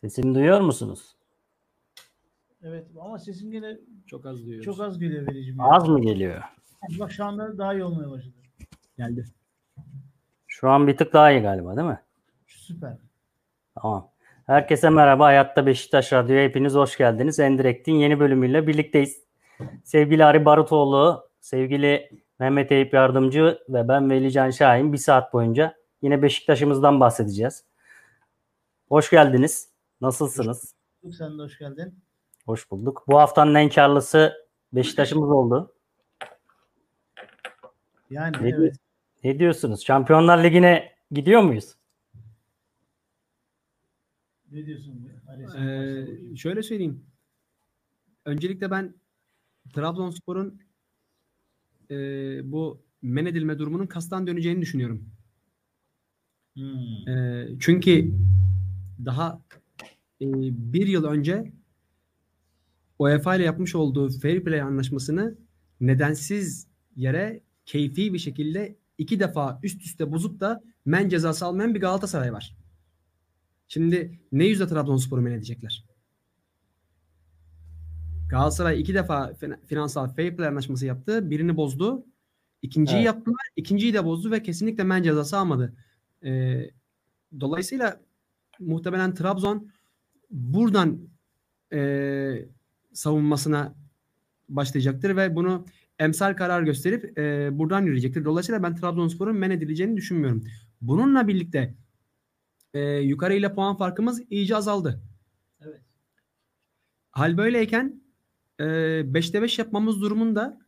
Sesimi duyuyor musunuz? Evet ama sesin gene Çok az duyuyoruz. çok az geliyor vericim. Az mı geliyor? Bak şu anda daha iyi olmaya başladı. geldi. Şu an bir tık daha iyi galiba değil mi? Süper. Tamam. Herkese merhaba. Hayatta Beşiktaş Radyo'ya hepiniz hoş geldiniz. Endirekt'in yeni bölümüyle birlikteyiz. Sevgili Ari Barutoğlu, sevgili Mehmet Eyüp Yardımcı ve ben Velican Şahin bir saat boyunca yine Beşiktaş'ımızdan bahsedeceğiz. Hoş geldiniz. Nasılsınız? Sen de hoş geldin. Hoş bulduk. Bu haftanın en karlısı Beşiktaş'ımız oldu. Yani Ne, evet. ne diyorsunuz? Şampiyonlar Ligi'ne gidiyor muyuz? Ne diyorsun? Ee, şöyle söyleyeyim. Öncelikle ben Trabzonspor'un e, bu men edilme durumunun kastan döneceğini düşünüyorum. Hmm. E, çünkü daha bir yıl önce UEFA ile yapmış olduğu Fair Play anlaşmasını nedensiz yere keyfi bir şekilde iki defa üst üste bozup da men cezası almayan bir Galatasaray var. Şimdi ne yüzle Trabzonspor'u men edecekler? Galatasaray iki defa fin- finansal fair play anlaşması yaptı. Birini bozdu. İkinciyi Evet. yaptılar. ikinciyi de bozdu ve kesinlikle men cezası almadı. Ee, dolayısıyla muhtemelen Trabzon buradan e, savunmasına başlayacaktır ve bunu emsal karar gösterip e, buradan yürüyecektir. Dolayısıyla ben Trabzonspor'un men edileceğini düşünmüyorum. Bununla birlikte e, yukarı ile puan farkımız iyice azaldı. Evet. Hal böyleyken e, 5'te 5 yapmamız durumunda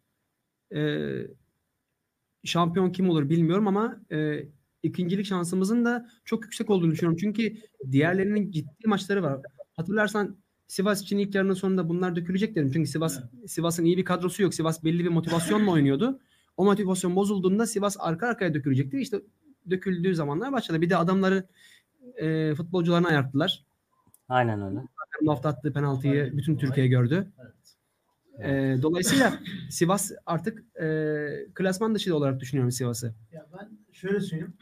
e, şampiyon kim olur bilmiyorum ama e, ikincilik şansımızın da çok yüksek olduğunu düşünüyorum. Çünkü diğerlerinin ciddi maçları var. Hatırlarsan Sivas için ilk yarının sonunda bunlar dökülecek dedim. Çünkü Sivas Sivas'ın iyi bir kadrosu yok. Sivas belli bir motivasyonla oynuyordu. O motivasyon bozulduğunda Sivas arka arkaya dökülecekti. İşte döküldüğü zamanlar başladı. Bir de adamları e, futbolcularını ayarttılar. Aynen öyle. Bu hafta attığı penaltıyı bütün Türkiye gördü. Evet. E, dolayısıyla Sivas artık e, klasman dışı olarak düşünüyorum Sivas'ı. Ya ben şöyle söyleyeyim.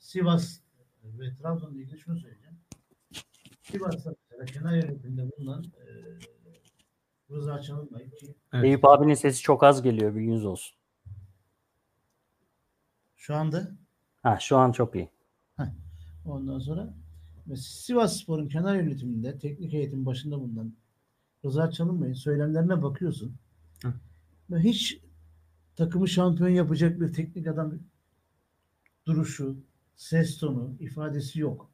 Sivas ve Trabzon'la ilgili şunu söyleyeceğim. Sivas'ta mesela kenar yönetiminde bulunan e, Rıza Çalınbay ki Evet. Eyüp abinin sesi çok az geliyor. Bilginiz olsun. şu anda Ha, şu an çok iyi. Ondan sonra Sivas Spor'un kenar yönetiminde teknik heyetin başında bulunan Rıza Çalınbay'ın söylemlerine bakıyorsun. Hı. Hiç takımı şampiyon yapacak bir teknik adam duruşu, ses tonu, ifadesi yok.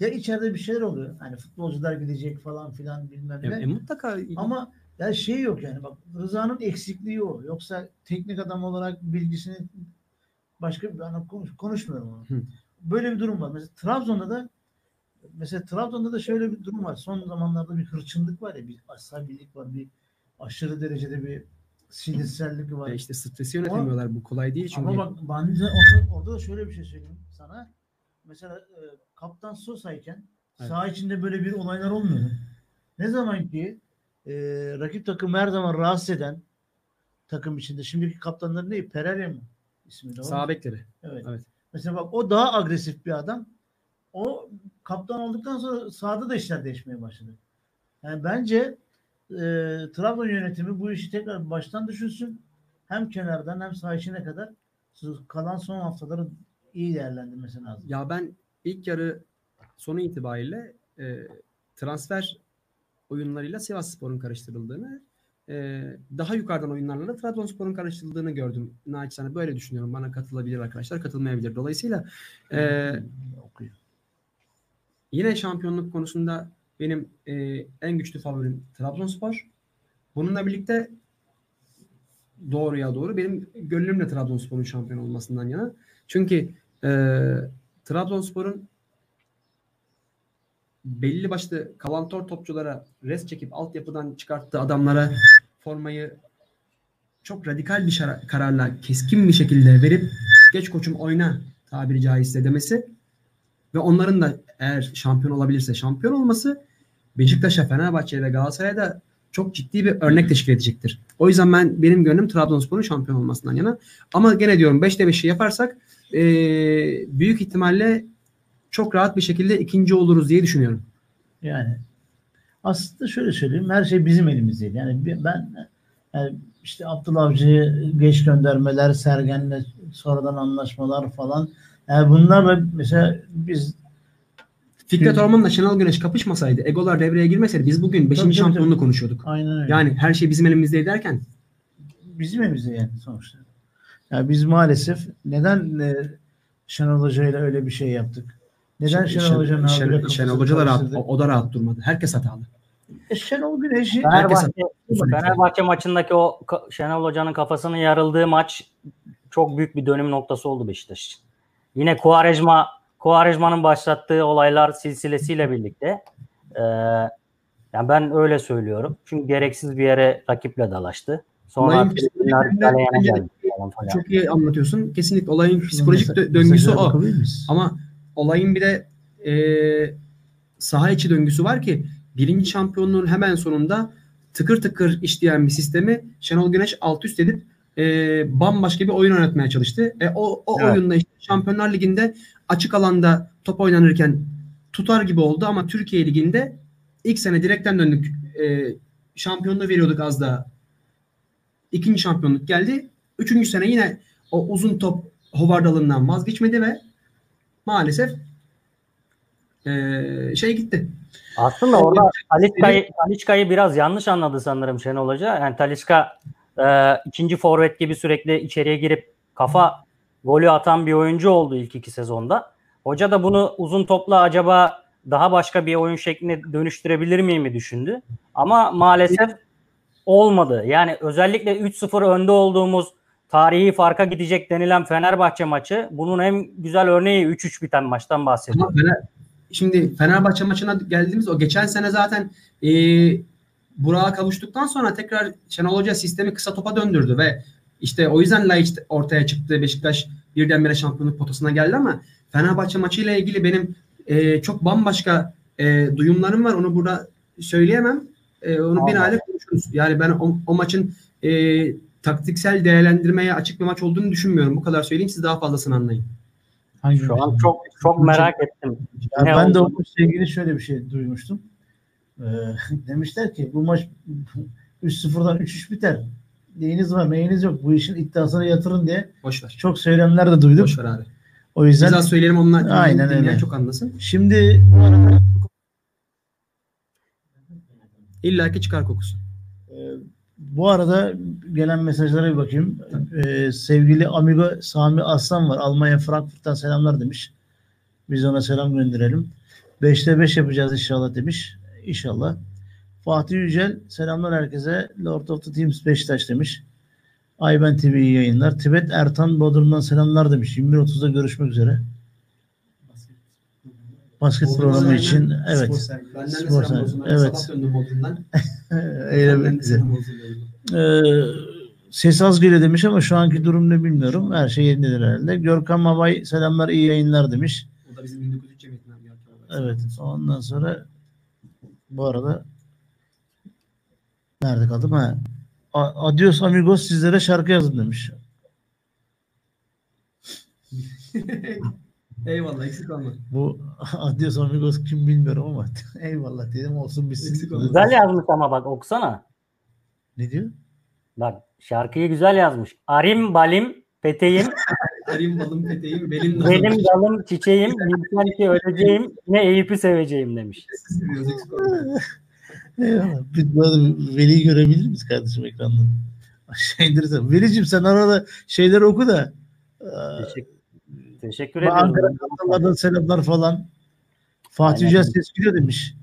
Ya içeride bir şeyler oluyor. Hani futbolcular gidecek falan filan bilmem E, ne. e, mutlaka Ama ya şey yok yani bak Rıza'nın eksikliği o. Yoksa teknik adam olarak bilgisini başka bir ana konuş, konuşmuyorum onu. Böyle bir durum var. Mesela Trabzon'da da mesela Trabzon'da da şöyle bir durum var. Son zamanlarda bir hırçınlık var ya bir asabilik var. Bir aşırı derecede bir sinirsellik var. e, işte stresi yönetemiyorlar. Bu kolay değil çünkü. Ama bak bence orada, orada da şöyle bir şey söyleyeyim sana. Mesela e, Kaptan Sosa'yken Evet. saha içinde böyle bir olaylar olmuyor. Ne zaman ki e, rakip takım her zaman rahatsız eden takım içinde. Şimdiki kaptanların ne? Pereira mı? İsmi de. Sağ bekleri. Evet. Evet. Mesela bak o daha agresif bir adam. O kaptan olduktan sonra sahada da işler değişmeye başladı. Yani bence e, Trabzon yönetimi bu işi tekrar baştan düşünsün. Hem kenardan hem saha içine kadar kalan son haftaları iyi değerlendirmesi lazım. Ya ben ilk yarı sonu itibariyle e, transfer oyunlarıyla Sivas Spor'un karıştırıldığını e, daha yukarıdan oyunlarla da Trabzonspor'un karıştırıldığını gördüm. Naçizane böyle düşünüyorum. Bana katılabilir arkadaşlar, katılmayabilir. Dolayısıyla e, Okuyor. Yine şampiyonluk konusunda benim e, en güçlü favorim Trabzonspor. Bununla birlikte doğruya doğru benim gönlüm de Trabzonspor'un şampiyon olmasından yana. Çünkü e, Trabzonspor'un belli başlı kalantor topçulara res çekip altyapıdan çıkarttığı adamlara formayı çok radikal bir şara- kararla keskin bir şekilde verip geç koçum oyna tabiri caizse demesi ve onların da eğer şampiyon olabilirse şampiyon olması Beşiktaş'a, Fenerbahçe'ye ve Galatasaray'a da çok ciddi bir örnek teşkil edecektir. O yüzden ben benim gönlüm Trabzonspor'un şampiyon olmasından yana. Ama gene diyorum 5'te 5'i yaparsak eee, büyük ihtimalle çok rahat bir şekilde ikinci oluruz diye düşünüyorum. Yani aslında şöyle söyleyeyim her şey bizim elimizdeydi. Yani ben yani işte Abdullah Avcı'yı geç göndermeler, Sergen'le sonradan anlaşmalar falan. Yani bunlarla mesela biz Fikret. Orman'la Şenol Güneş kapışmasaydı, egolar devreye girmeseydi biz bugün 5. Tabii, tabii, şampiyonluğu konuşuyorduk. aynen öyle. Yani her şey bizim elimizde derken bizim elimizde yani sonuçta. Yani biz maalesef neden e, Şenol Hoca ile öyle bir şey yaptık? Neden Şen- Şenol Hoca'nın Şen- Şenol kafasını Hoca da rahat, o, o da rahat durmadı. Herkes hatalı. E, Şenol Güneş'i Fenerbahçe. Fenerbahçe maçındaki o Şenol Hoca'nın kafasının yarıldığı maç çok büyük bir dönüm noktası oldu Beşiktaş için. Yine Kuarejma Kuarejma'nın başlattığı olaylar silsilesiyle birlikte e, yani ben öyle söylüyorum. Çünkü gereksiz bir yere rakiple dalaştı. Sonra bence- geldi. Çok iyi anlatıyorsun. Kesinlikle olayın psikolojik dö- döngüsü o. Ama olayın bir de e, saha içi döngüsü var ki birinci şampiyonluğun hemen sonunda tıkır tıkır işleyen bir sistemi Şenol Güneş alt üst edip e, bambaşka bir oyun oynatmaya çalıştı. E, o o Evet. oyunda işte Şampiyonlar Ligi'nde açık alanda top oynanırken tutar gibi oldu ama Türkiye Ligi'nde ilk sene direkten döndük. E, şampiyonluğu veriyorduk az daha. İkinci şampiyonluk geldi. Üçüncü sene yine o uzun top hovardalından vazgeçmedi ve maalesef eee, şey gitti. Aslında orada Talisca'yı, Talisca'yı biraz yanlış anladı sanırım Şenol Hoca. Yani Talisca e, ikinci forvet gibi sürekli içeriye girip kafa golü atan bir oyuncu oldu ilk iki sezonda. Hoca da bunu uzun topla acaba daha başka bir oyun şekline dönüştürebilir miyim mi düşündü. Ama maalesef olmadı. Yani özellikle 3-0 önde olduğumuz tarihi farka gidecek denilen Fenerbahçe maçı bunun en güzel örneği 3-3 biten maçtan bahsediyorum. Şimdi Fenerbahçe maçına geldiğimiz o geçen sene zaten eee Burak'a kavuştuktan sonra tekrar Şenol Hoca sistemi kısa topa döndürdü ve işte o yüzden Laiç ortaya çıktı. Beşiktaş birdenbire şampiyonluk potasına geldi ama Fenerbahçe maçıyla ilgili benim eee, çok bambaşka eee, duyumlarım var. Onu burada söyleyemem. Eee, onu bir hale konuşuruz. Yani ben o, o maçın eee, taktiksel değerlendirmeye açık bir maç olduğunu düşünmüyorum. Bu kadar söyleyeyim siz daha fazlasını anlayın. Hangi Şu an çok çok merak ettim. Ya Ne ben de oldu? o maçla ilgili şöyle bir şey duymuştum. Ee, demişler ki bu maç 3-0'dan 3-3 biter. Neyiniz var neyiniz yok. Bu işin iddiasına yatırın diye Boş ver. çok söylemler de duydum. Boş ver abi. O yüzden Biz söyleyelim onlar Aynen öyle. çok anlasın. şimdi bu arada İlla ki çıkar kokusu. e, bu arada gelen mesajlara bir bakayım. Ee, sevgili amigo Sami Aslan var. Almanya Frankfurt'tan selamlar demiş. Biz ona selam gönderelim. 5'te 5 yapacağız inşallah demiş. İnşallah. Fatih Yücel selamlar herkese. Lord of the Teams Beşiktaş demiş. Ayben TV iyi yayınlar. Tibet Ertan Bodrum'dan selamlar demiş. 21.30'da görüşmek üzere. Basket programı için evet. Benden de Spor selam olsun. Evet. Sabah döndüm Bodrum'dan. Olsun. Ee, ses az geliyor demiş ama şu anki durum ne bilmiyorum. Her şey yerindedir herhalde. Görkem Mabay selamlar iyi yayınlar demiş. O da bizim 1903 cemiyetinden bir arkadaş. Evet. Ondan sonra bu arada nerede kaldım? Ha. Adios amigos sizlere şarkı yazın demiş. Eyvallah eksik olma. Bu Adios amigos kim bilmiyorum ama eyvallah dedim olsun Eksik bitsin. olma. Güzel yazmış ama bak okusana. Ne diyor? Bak şarkıyı güzel yazmış. Arim balim peteğim, Arayayım balım peteğim belim nazım. benim dalım çiçeğim, bilsen ki öleceğim, ne Eyüp'ü seveceğim demiş. Eyvallah. Biz bu arada Veli'yi görebilir miyiz kardeşim ekrandan? Aşağı indirirsen. Veli'cim sen arada şeyleri oku da. Teşekkür, teşekkür Bak Ankara ediyorum. Kartallar'dan selamlar falan. Fatih. Yücel ses gidiyor demiş.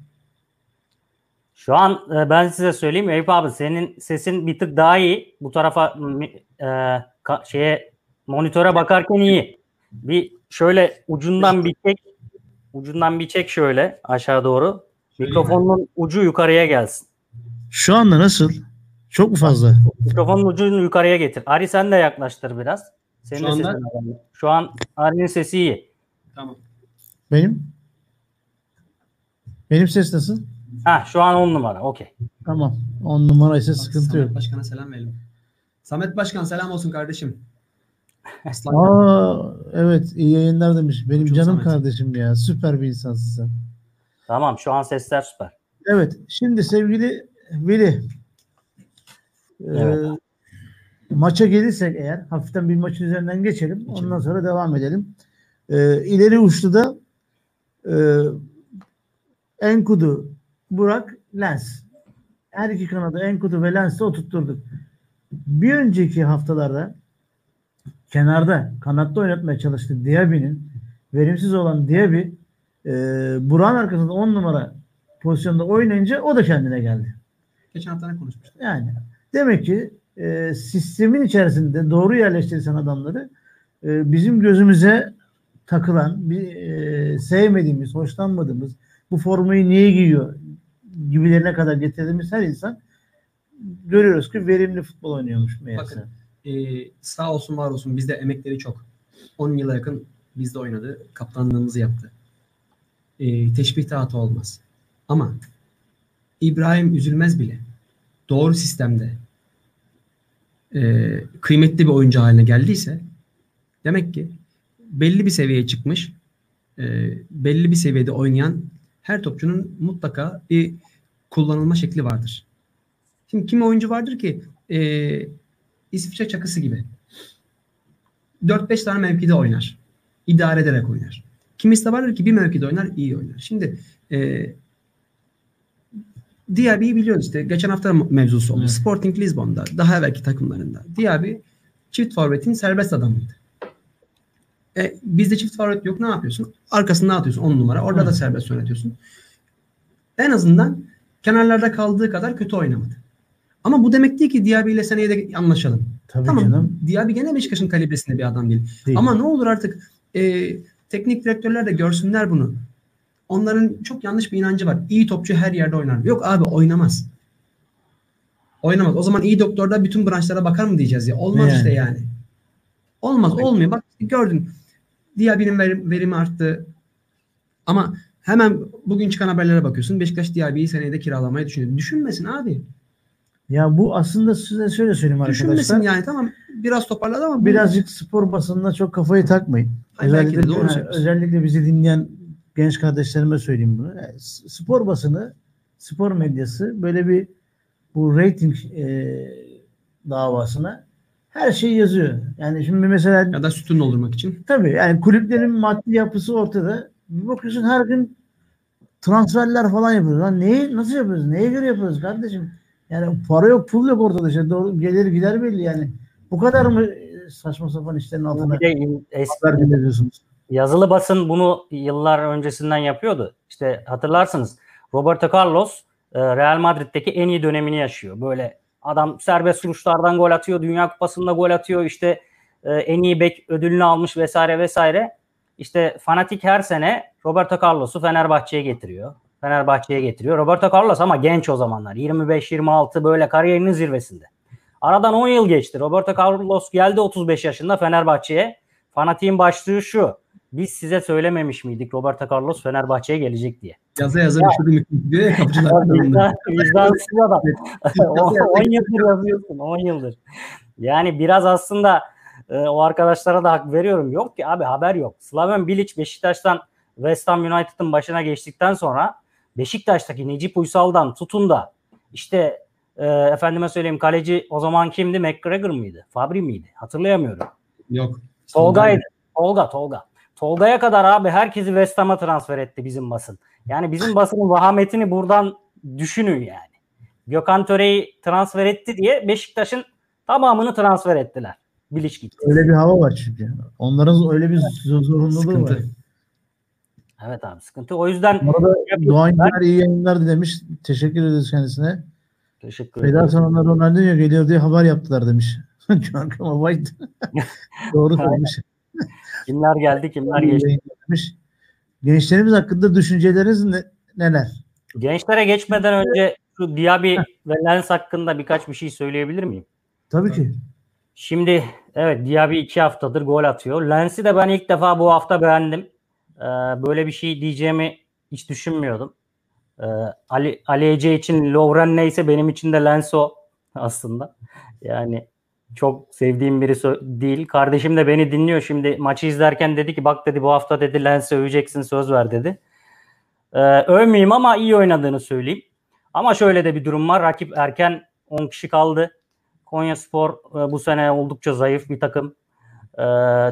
Şu an e, ben size söyleyeyim Eyüp abi senin sesin bir tık daha iyi. Bu tarafa e, ka- şeye monitöre bakarken iyi. Bir şöyle ucundan bir çek. Ucundan bir çek şöyle aşağı doğru. Mikrofonun ucu yukarıya gelsin. Şu anda nasıl? Çok mu fazla? Mikrofonun ucunu yukarıya getir. Ari sen de yaklaştır biraz. Senin Şu anda- sesin. Şu an Ari'nin sesi iyi. Tamam. Benim? Benim ses nasıl? Ha şu an 10 numara. Okey. Tamam. 10 numara ise sıkıntı Samet yok. Başkan'a selam verelim. Samet Başkan selam olsun kardeşim. Aslan. Aa, evet iyi yayınlar demiş. Benim Çok canım kardeşim ya. Süper bir insansın sen. Tamam şu an sesler süper. Evet. Şimdi sevgili Veli Evet. e, maça gelirsek eğer hafiften bir maçın üzerinden geçelim. Ondan sonra devam edelim. E, ileri uçta e, Enkudu, Burak, Lens. Her iki kanadı Enkudu ve Lens'i oturtturduk. Bir önceki haftalarda kenarda kanatta oynatmaya çalıştık Diaby'nin verimsiz olan Diaby e, Burak'ın arkasında 10 numara pozisyonda oynayınca o da kendine geldi. Geçen hafta ne konuşmuştuk? Yani demek ki e, sistemin içerisinde doğru yerleştirirsen adamları e, bizim gözümüze takılan, bir e, sevmediğimiz, hoşlanmadığımız, bu formayı niye giyiyor gibilerine kadar getirdiğimiz her insan görüyoruz ki verimli futbol oynuyormuş meğerse. Bakın. Ee, sağ olsun var olsun bizde emekleri çok. 10 yıla yakın bizde oynadı. Kaptanlığımızı yaptı. Ee, teşbih tahtı olmaz. Ama İbrahim üzülmez bile. Doğru sistemde e, kıymetli bir oyuncu haline geldiyse demek ki belli bir seviyeye çıkmış e, belli bir seviyede oynayan her topçunun mutlaka bir kullanılma şekli vardır. Şimdi kimi oyuncu vardır ki e, İsviçre çakısı gibi 4-5 tane mevkide oynar. İdare ederek oynar. Kimisi de vardır ki bir mevkide oynar, iyi oynar. Şimdi e, Diaby'i biliyoruz işte. Geçen hafta mevzusu oldu. Evet. Sporting Lisbon'da, daha evvelki takımlarında. Diaby çift forvetin serbest adamıydı. E, bizde çift forvet yok. Ne yapıyorsun? Arkasından atıyorsun 10 numara. Orada da Evet. serbest oynatıyorsun. En azından kenarlarda kaldığı kadar kötü oynamadı. Ama bu demek değil ki Diaby ile seneye de anlaşalım. Tabii tamam. canım. Diaby gene Beşiktaş'ın kalibresinde bir adam değil. Değil. Ama ne olur artık e, teknik direktörler de görsünler bunu. Onların çok yanlış bir inancı var. İyi topçu her yerde oynar. Yok abi oynamaz. Oynamaz. O zaman iyi doktorda bütün branşlara bakar mı diyeceğiz ya. Olmaz Yani. işte yani. Olmaz. Olmuyor. Bak gördün. Diaby'nin verim, verimi arttı. Ama hemen bugün çıkan haberlere bakıyorsun. Beşiktaş Diaby'yi seneye de kiralamayı düşünüyor. Düşünmesin abi. Ya bu aslında size şöyle söyleyeyim Düşünmesin arkadaşlar. yani. Tamam biraz toparladı ama Birazcık spor basınına çok kafayı takmayın. Hayır, belki de özellikle, doğru söylüyorsun. özellikle bizi dinleyen genç kardeşlerime söyleyeyim bunu. Yani s- spor basını, spor medyası böyle bir bu rating e, davasına her şeyi yazıyor. Yani şimdi mesela ya da sütun doldurmak için. tabii yani kulüplerin maddi yapısı ortada. Bir bakıyorsun her gün transferler falan yapıyoruz. Lan neyi nasıl yapıyoruz? Neye göre yapıyoruz kardeşim? Yani para yok, pul yok ortada. İşte doğru gelir gider belli yani. Bu kadar mı e, saçma sapan işlerin altına haber dinliyorsunuz? yazılı basın bunu yıllar öncesinden yapıyordu. İşte hatırlarsınız Roberto Carlos e, Real Madrid'deki en iyi dönemini yaşıyor. Böyle adam serbest vuruşlardan gol atıyor, Dünya Kupası'nda gol atıyor, işte e, en iyi bek ödülünü almış vesaire vesaire. İşte fanatik her sene Roberto Carlos'u Fenerbahçe'ye getiriyor. Fenerbahçe'ye getiriyor. Roberto Carlos ama genç o zamanlar. 25-26 böyle kariyerinin zirvesinde. Aradan 10 yıl geçti. Roberto Carlos geldi 35 yaşında Fenerbahçe'ye. Fanatiğin başlığı şu. Biz size söylememiş miydik Roberto Carlos Fenerbahçe'ye gelecek diye. Yaza yaza düşürdüm hüküm diyor ya kapıcılar. Vicdan, vicdansız adam. Yaza yaza 10 yıldır yazıyorsun 10 yıldır. Yani biraz aslında e, o arkadaşlara da hak veriyorum. Yok ki abi haber yok. Slaven Bilic Beşiktaş'tan West Ham United'ın başına geçtikten sonra Beşiktaş'taki Necip Uysal'dan tutun da işte e, efendime söyleyeyim kaleci o zaman kimdi? McGregor mıydı? Fabri miydi? Hatırlayamıyorum. Yok. Tolga'ydı. Tolga, Tolga. Tolga'ya kadar abi herkesi West Ham'a transfer etti bizim basın. Yani bizim basının vahametini buradan düşünün yani. Gökhan Töre'yi transfer etti diye Beşiktaş'ın tamamını transfer ettiler. Bilic gitti. Öyle bir hava var çünkü. Onların öyle bir zor- zorunluluğu var. Evet abi sıkıntı. O yüzden Bu arada Doğan Güler iyi yayınlar demiş. Teşekkür ederiz kendisine. teşekkür Feda ederim. sonunda Ronaldinho geliyor diye haber yaptılar demiş. Ama White doğru söylemiş. Kimler geldi kimler geçti. demiş. Gençlerimiz hakkında düşünceleriniz ne- neler? Gençlere geçmeden önce şu Diaby ve Lens hakkında birkaç bir şey söyleyebilir miyim? Tabii ki. Şimdi evet Diaby iki haftadır gol atıyor. Lens'i de ben ilk defa bu hafta beğendim. Ee, böyle bir şey diyeceğimi hiç düşünmüyordum. Ee, Ali, Ali Ece için Lovren neyse benim için de Lens o aslında. Yani çok sevdiğim biri değil. Kardeşim de beni dinliyor şimdi maçı izlerken dedi ki bak dedi bu hafta dedi Lens'i öveceksin söz ver dedi. Ee, övmeyeyim ama iyi oynadığını söyleyeyim. Ama şöyle de bir durum var. Rakip erken 10 kişi kaldı. Konya Spor e, bu sene oldukça zayıf bir takım. E,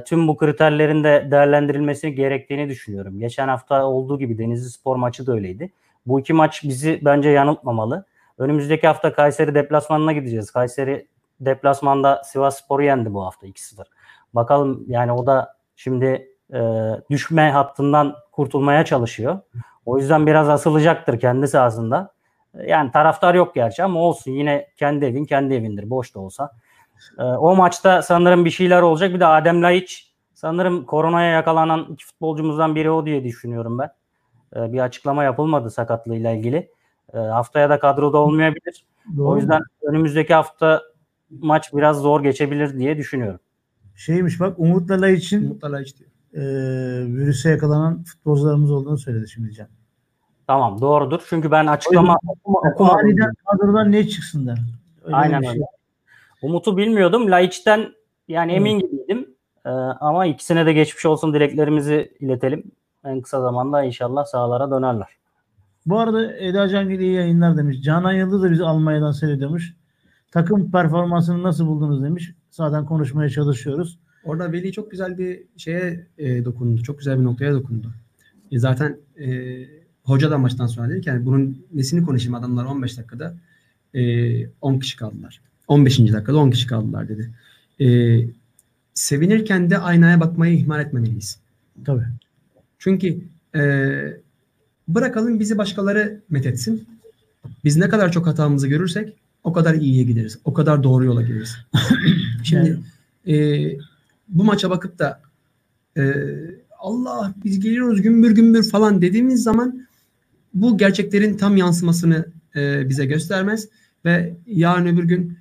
tüm bu kriterlerin de değerlendirilmesini gerektiğini düşünüyorum. Geçen hafta olduğu gibi Denizli Spor maçı da öyleydi. Bu iki maç bizi bence yanıltmamalı. Önümüzdeki hafta Kayseri deplasmanına gideceğiz. Kayseri deplasmanda Sivas Spor'u yendi bu hafta 2-0. Bakalım yani o da şimdi e, düşme hattından kurtulmaya çalışıyor. O yüzden biraz asılacaktır kendi sahasında. Yani taraftar yok gerçi ama olsun yine kendi evin kendi evindir boş da olsa. E, o maçta sanırım bir şeyler olacak. Bir de Adem Laiç sanırım koronaya yakalanan iki futbolcumuzdan biri o diye düşünüyorum ben. E, bir açıklama yapılmadı sakatlığıyla ilgili. E, haftaya da kadroda olmayabilir. Doğru. O yüzden önümüzdeki hafta maç biraz zor geçebilir diye düşünüyorum. Şeymiş bak Umut Laiç'in Umut Laiç diyor. E, virüse yakalanan futbolcularımız olduğunu söyledi şimdi Can. Tamam doğrudur. Çünkü ben açıklama okumadım. Aniden kadrodan ne çıksın der. Öyle Aynen şey. Umut'u bilmiyordum. Laiç'ten yani emin gibiydim. Ee, ama ikisine de geçmiş olsun dileklerimizi iletelim. En kısa zamanda inşallah sahalara dönerler. Bu arada Eda Cangil iyi yayınlar demiş. Canan Yıldız da bizi Almanya'dan seyrediyormuş. Takım performansını nasıl buldunuz demiş. Zaten konuşmaya çalışıyoruz. Orada Veli çok güzel bir şeye e, dokundu. Çok güzel bir noktaya dokundu. E, zaten e, hoca da maçtan sonra dedi ki yani bunun nesini konuşayım adamlar 15 dakikada e, 10 kişi kaldılar. 15. dakikada 10 kişi kaldılar dedi. E, sevinirken de aynaya bakmayı ihmal etmemeliyiz. Tabii. Çünkü e, bırakalım bizi başkaları methetsin. Biz ne kadar çok hatamızı görürsek o kadar iyiye gideriz. O kadar doğru yola gireriz. Şimdi e, bu maça bakıp da e, Allah biz geliyoruz gümbür gümbür falan dediğimiz zaman bu gerçeklerin tam yansımasını e, bize göstermez ve yarın öbür gün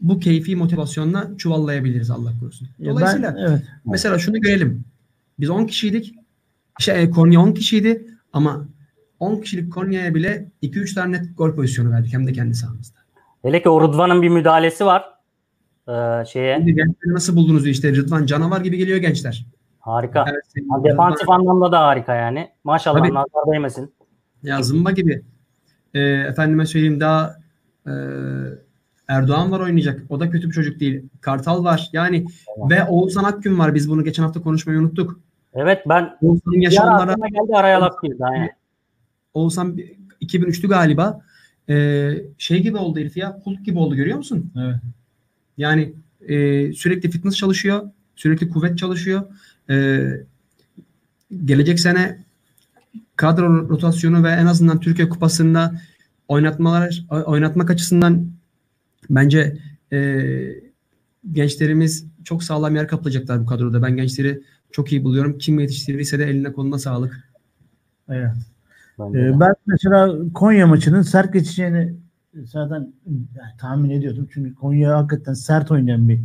bu keyfi motivasyonla çuvallayabiliriz Allah korusun. Dolayısıyla ben, evet. mesela şunu görelim. Biz 10 kişiydik. Şey, Konya 10 kişiydi ama 10 kişilik Konya'ya bile 2-3 tane net gol pozisyonu verdik hem de kendi sahamızda. Hele ki o Rıdvan'ın bir müdahalesi var. Ee, şeye. Şimdi gençleri nasıl buldunuz işte Rıdvan canavar gibi geliyor gençler. Harika. Evet, Defansif anlamda da harika yani. Maşallah Tabii. nazar değmesin. Ya zımba gibi. Ee, efendime söyleyeyim daha e, Erdoğan var oynayacak. O da kötü bir çocuk değil. Kartal var. Yani tamam. ve Oğuzhan Akgün var. Biz bunu geçen hafta konuşmayı unuttuk. Evet ben Oğuzhan'ın yaşamlara geldi araya laf girdi. Yani. Oğuzhan 2003'lü galiba. Ee, şey gibi oldu herif ya. Hulk gibi oldu görüyor musun? Evet. Yani e, sürekli fitness çalışıyor. Sürekli kuvvet çalışıyor. E, gelecek sene kadro rotasyonu ve en azından Türkiye Kupası'nda oynatmalar oynatmak açısından bence e, gençlerimiz çok sağlam yer kaplayacaklar bu kadroda. Ben gençleri çok iyi buluyorum. Kim yetiştirdiyse de eline koluna sağlık. Evet. Ben, ee, ben mesela Konya maçının sert geçeceğini zaten yani, tahmin ediyordum. Çünkü Konya hakikaten sert oynayan bir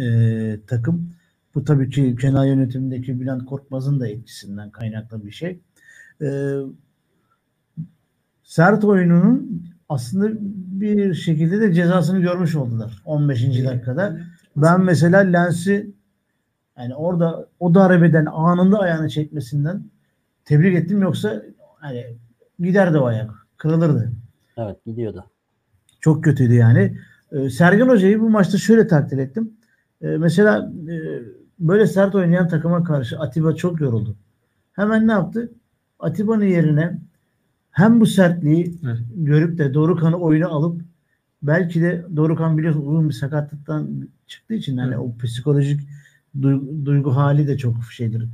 e, takım. Bu tabii ki genel yönetimindeki Bülent Korkmaz'ın da etkisinden kaynaklı bir şey. E, sert oyununun aslında bir şekilde de cezasını görmüş oldular 15. dakikada. Ben mesela Lens'i yani orada o darbeden anında ayağını çekmesinden tebrik ettim yoksa hani giderdi o ayak. Kırılırdı. Evet gidiyordu. Çok kötüydü yani. Ee, Sergen Hoca'yı bu maçta şöyle takdir ettim. Ee, mesela e, böyle sert oynayan takıma karşı Atiba çok yoruldu. Hemen ne yaptı? Atiba'nın yerine hem bu sertliği evet. görüp de Dorukan'ı oyuna alıp belki de Dorukan biliyorsun uzun bir sakatlıktan çıktığı için hani evet. o psikolojik duygu, duygu hali de çok şeydir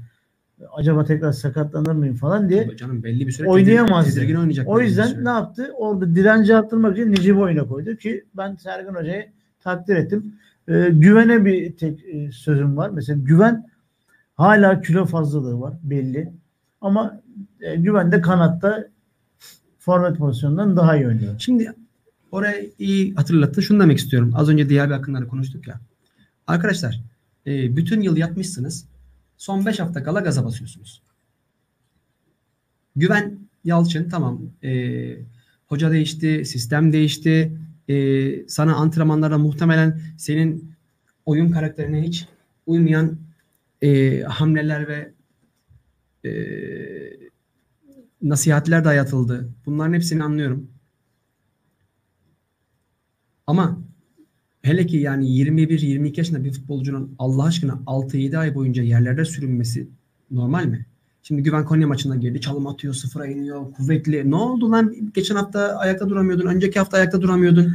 acaba tekrar sakatlanır mıyım falan diye canım belli bir süre oynayamazdı. O yüzden ne yaptı? Orada direnci arttırmak için Necip oyuna koydu ki ben Sergen Hoca'yı takdir ettim. Ee, güvene bir tek e, sözüm var. Mesela güven hala kilo fazlalığı var belli. Ama e, güven de kanatta forvet pozisyonundan daha iyi oynuyor. Şimdi oraya iyi hatırlattı. Şunu demek istiyorum. Az önce diğer bir hakkında konuştuk ya. Arkadaşlar e, bütün yıl yatmışsınız Son 5 hafta kala gaza basıyorsunuz. Güven Yalçın tamam. E, hoca değişti, sistem değişti. E, sana antrenmanlara muhtemelen senin oyun karakterine hiç uymayan e, hamleler ve e, nasihatler dayatıldı. Bunların hepsini anlıyorum. Ama hele ki yani 21-22 yaşında bir futbolcunun Allah aşkına 6-7 ay boyunca yerlerde sürünmesi normal mi? Şimdi Güven Konya maçına girdi. Çalım atıyor, sıfıra iniyor, kuvvetli. Ne oldu lan? Geçen hafta ayakta duramıyordun. Önceki hafta ayakta duramıyordun.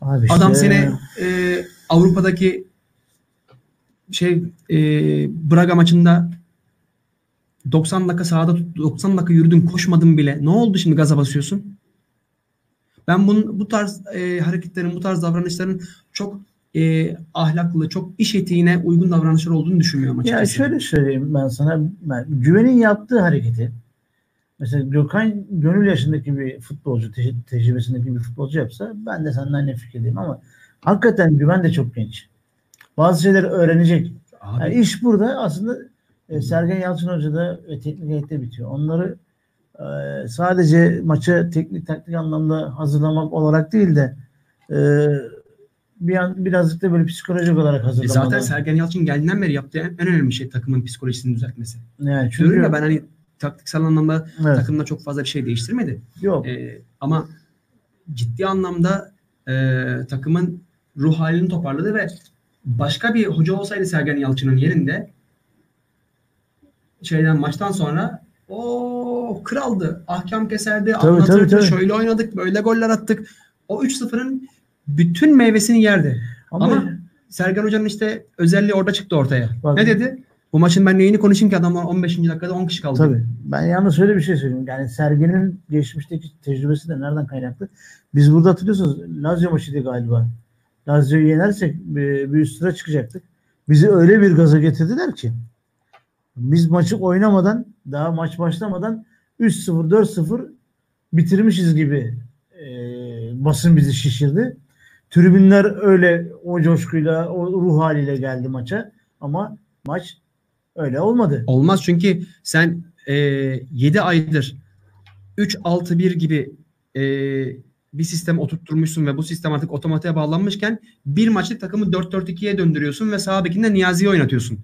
Abi işte, Adam seni e, Avrupa'daki şey e, Braga maçında 90 dakika sahada tut- 90 dakika yürüdün koşmadın bile. Ne oldu şimdi gaza basıyorsun? Ben bunun, bu tarz e, hareketlerin, bu tarz davranışların çok e, ahlaklı, çok iş etiğine uygun davranışlar olduğunu düşünmüyorum açıkçası. Ya şöyle söyleyeyim ben sana. Ben, güvenin yaptığı hareketi mesela Gökhan Gönül yaşındaki bir futbolcu, te- tecrübesindeki bir futbolcu yapsa ben de senden aynı fikirdeyim ama hakikaten güven de çok genç. Bazı şeyleri öğrenecek. Abi, Yani iş burada aslında e, Sergen Yalçın Hoca'da ve teknik heyette bitiyor. Onları e, sadece maça teknik taktik anlamda hazırlamak olarak değil de e, bir an, birazcık da böyle psikolojik olarak e, hazırlamak. zaten Sergen Yalçın geldiğinden beri yaptığı en, önemli şey takımın psikolojisini düzeltmesi. yani çünkü Diyorum ya ben hani taktiksel anlamda evet, takımda çok fazla bir şey değiştirmedi. yok. Ee, ama ciddi anlamda e, takımın ruh halini toparladı ve başka bir hoca olsaydı Sergen Yalçın'ın yerinde şeyden maçtan sonra o kraldı. Ahkam keserdi, Tabii, anlatırdı. tabii, tabii. Şöyle oynadık, böyle goller attık. O 3-0'ın bütün meyvesini yerdi. Ama, ama- Sergen Hoca'nın işte özelliği orada çıktı ortaya. Bak- ne dedi? Bu maçın ben neyini konuşayım ki adamlar 15. dakikada 10 kişi kaldı. tabii. Ben yalnız şöyle bir şey söyleyeyim. Yani Sergen'in geçmişteki tecrübesi de nereden kaynaklı? Biz burada hatırlıyorsunuz Lazio maçıydı galiba. Lazio'yu yenersek bir, üst tura çıkacaktık. Bizi öyle bir gaza getirdiler ki biz maçı oynamadan daha maç başlamadan 3-0 4-0 bitirmişiz gibi e, basın bizi şişirdi. Tribünler öyle o coşkuyla o ruh haliyle geldi maça ama maç öyle olmadı. Olmaz çünkü sen e, 7 aydır 3-6-1 gibi e, bir sistem oturtturmuşsun ve bu sistem artık otomatiğe bağlanmışken bir maçlık takımı 4-4-2'ye döndürüyorsun ve sağ bekinde Niyazi'yi oynatıyorsun.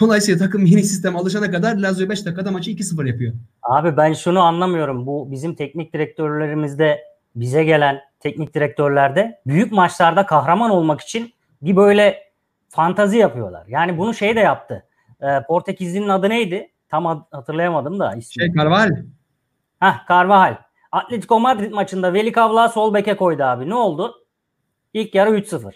Dolayısıyla takım yeni sisteme alışana kadar Lazio 5 dakikada maçı 2-0 yapıyor. Abi ben şunu anlamıyorum. Bu bizim teknik direktörlerimizde bize gelen teknik direktörlerde büyük maçlarda kahraman olmak için bir böyle fantazi yapıyorlar. Yani bunu şey de yaptı. Ee, Portekizli'nin adı neydi? Tam ad- hatırlayamadım da ismini. Şey Carvalho Hah Carvajal. Atletico Madrid maçında Veli Kavla sol beke koydu abi. Ne oldu? İlk yarı 3-0.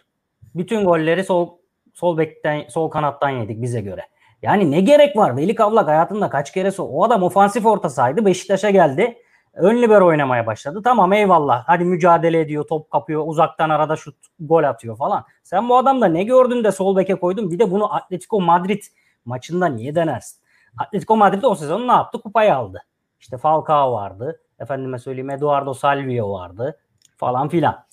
Bütün golleri sol sol bekten sol kanattan yedik bize göre. Yani ne gerek var? Veli Kavlak hayatında kaç kere so o adam ofansif orta sahaydı. Beşiktaş'a geldi. Ön libero oynamaya başladı. Tamam eyvallah. Hadi mücadele ediyor, top kapıyor, uzaktan arada şut, gol atıyor falan. Sen bu adamda ne gördün de sol beke koydun? Bir de bunu Atletico Madrid maçında niye denersin? Atletico Madrid o sezon ne yaptı? Kupayı aldı. İşte Falcao vardı. Efendime söyleyeyim Eduardo Salvio vardı. Falan filan.